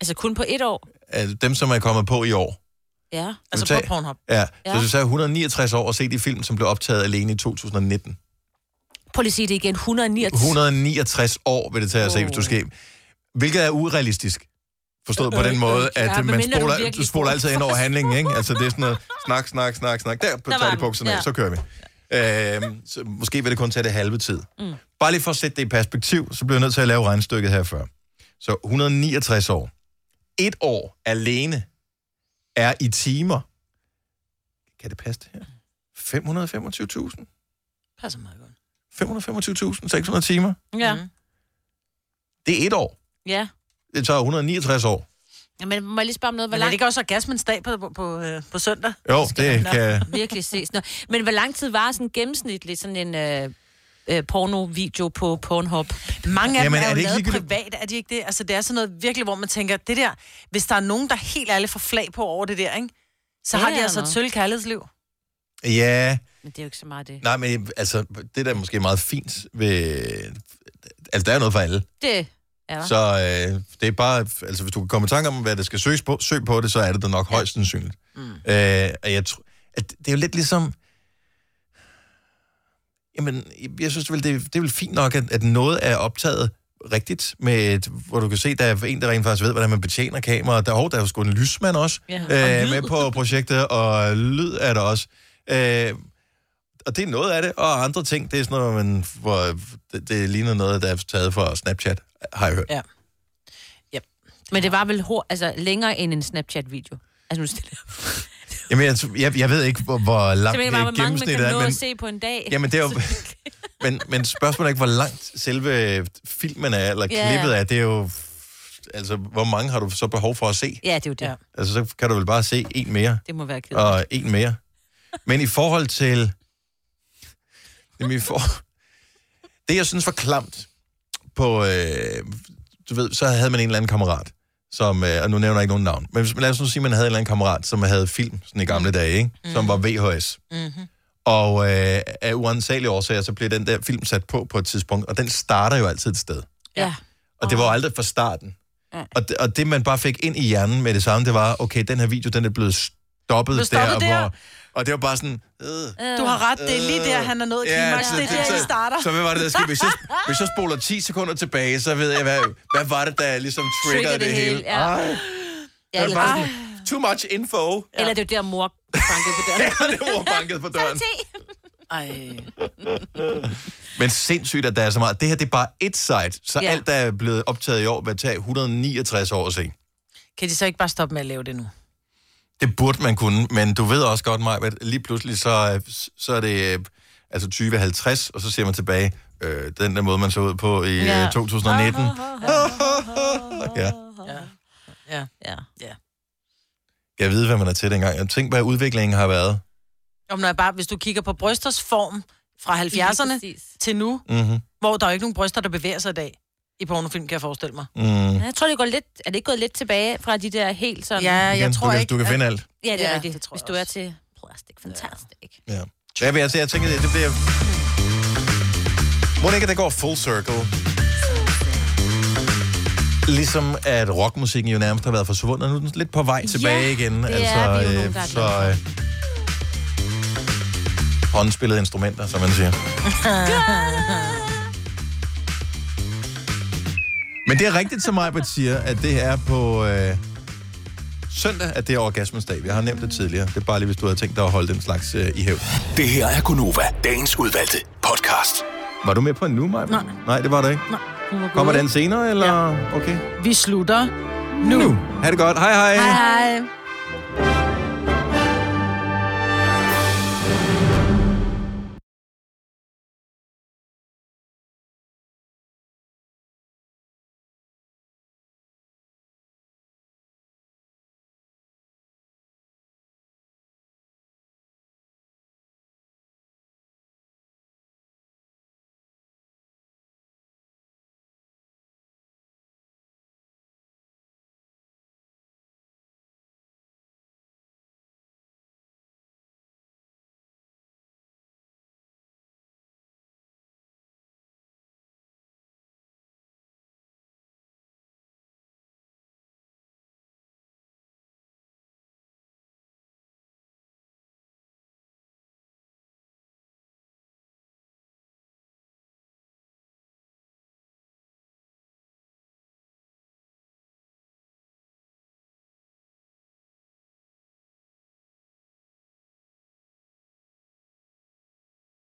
Altså kun på et år? Altså dem, som er kommet på i år. Ja. Altså tage- på Pornhub. Ja, ja. Så det er 169 år at se de film, som blev optaget alene i 2019. Prøv lige at sige det igen. 169. 169 år vil det tage at se, hvis du skal. Hvilket er urealistisk. Forstået på den måde, at Ja, man du spoler, du spoler altid ind over handlingen, ikke? Altså, det er sådan noget snak, snak, snak, snak. Der, Der tager de bukserne af, Ja. så kører vi. Øhm, så måske vil det kun tage det halve tid. Mm. Bare lige for at sætte det i perspektiv, så bliver jeg nødt til at lave regnstykket her før. Så 169 år. Et år alene er i timer. Kan det passe det her? 525.000? Passer meget godt. 525.600 timer. Ja. Mm. Det er et år. Ja. Det tager 169 år. Jamen, må jeg lige spørge om noget? Hvor Men er det lang... ikke også orgasmens dag på, på, på, øh, på søndag? Jo, det kan... Virkelig ses. Nå. Men hvor lang tid var sådan gennemsnitligt sådan en øh, øh, porno-video på Pornhub? Mange af Jamen, dem er, er er det jo lavet privat, er de ikke det? Altså, det er sådan noget virkelig, hvor man tænker, det der, hvis der er nogen, der helt ærligt får flag på over det der, ikke? så Ja, har de ja, altså et nå. sølv kærlighedsliv. Ja, Men det er jo ikke så meget det. nej, men altså, det der er måske meget fint ved... Altså, der er noget for alle. Det er der. Så øh, det er bare... Altså, hvis du kan komme i tanke om, hvad der skal søges på, søg på det, så er det da nok højst sandsynligt. Mm. Øh, og jeg tror... At det er jo lidt ligesom... Jamen, jeg synes vel, det, er- det er vel fint nok, at, at noget er optaget rigtigt, med et, hvor du kan se, der er en, der rent faktisk ved, hvordan man betjener kameraet. Der, oh, der er jo sgu en lysmand også Ja, og øh, med på projektet, og lyd er der også. Øh, og det er noget af det, og andre ting, det er sådan noget, man, hvor det, det ligner noget, der er taget fra Snapchat, har jeg hørt. Ja. Men det var vel hår, altså, længere end en Snapchat-video. Altså, nu stiller jeg. Jamen, jeg, jeg, jeg ved ikke, hvor, hvor langt Simpelthen bare, hvor mange man gennemsnittet kan er, nå men, at se på en dag. jamen, det er jo, men, men spørgsmålet er ikke, hvor langt selve filmen er, eller Ja. klippet er. Det er jo, altså, hvor mange har du så behov for at se? Ja, det er jo det. Ja. Altså, så kan du vel bare se en mere, Det må være kedeligt. og en mere. Men i forhold til... Jamen, i for... Det, jeg synes var klamt på... Øh, du ved, så havde man en eller anden kammerat, som... Øh, og nu nævner jeg ikke nogen navn. Men hvis, lad os nu sige, at man havde en eller anden kammerat, som havde film sådan i gamle dage, ikke? Som var VHS. Mm-hmm. Og øh, af uansagelige årsager, så bliver den der film sat på på et tidspunkt, og den starter jo altid et sted. Ja. Og det var jo aldrig fra starten. Ja. Og, det, og det, man bare fik ind i hjernen med det samme, det var, okay, den her video, den er blevet stoppet, stoppet der, der. Hvor, og det var bare sådan... Øh, Du har ret, det er lige der, han er nået Ja, klimaks. det er så- der, så- I starter. Så hvad var det, der skete? Hvis jeg, hvis jeg spoler 10 sekunder tilbage, så ved jeg, hvad, hvad var det, der ligesom triggerede det, hele? ja. Ej, Ja, det eller, var sådan, too much info. eller det er der, mor bankede på døren. Ja, det var banket på døren. Ej. Men sindssygt, at der er så meget. Det her, det er bare et site, så Ja. alt, der er blevet optaget i år, vil tage 169 år at se. Kan de så ikke bare stoppe med at lave det nu? Det burde man kunne, men du ved også godt, Maj, at lige pludselig så, øh, så er det øh, altså 2050, og så ser man tilbage, øh, den der måde, man så ud på i Ja. ja. 2019. Ja. Ja. Ja. ja. Jeg ved, hvad man er til dengang. Jeg tænker, hvad udviklingen har været. Om når jeg bare, hvis du kigger på brysters form fra 70'erne til nu, Mm-hmm. hvor der er jo ikke nogen bryster, der bevæger sig i dag. I pornofilm, kan jeg forestille mig. Mm. Ja, Jeg tror, det går lidt, er det ikke gået lidt tilbage fra de der helt sådan... Ja, jeg Igen, tror du kan, ikke, Du kan at- finde alt. Ja, det er Ja, ja, rigtigt. det tror Hvis jeg du er til plastik, fantastisk. Ja. Jeg, vil, altså, jeg tænker, det, det bliver... Må det ikke, at det går full circle? Ligesom at rockmusikken jo nærmest har været forsvundet. Nu er den lidt på vej tilbage igen. det er altså, vi jo øh, nogle, er så, øh, håndspillede instrumenter, som man siger. Men det er rigtigt, som Majbert siger, at det er på øh, søndag, at det er orgasmens dag. Jeg har nævnt det tidligere. Det er bare lige, hvis du havde tænkt dig at holde den slags øh, i hævd. Det her er Gunova, dagens udvalgte podcast. Var du med på en nu, Majbert? Nej. Nej, det var det ikke. Nej. Kommer den senere, eller? Ja. Okay. Vi slutter nu. Nu. Ha' det godt. Hej. Hej hej. Hej.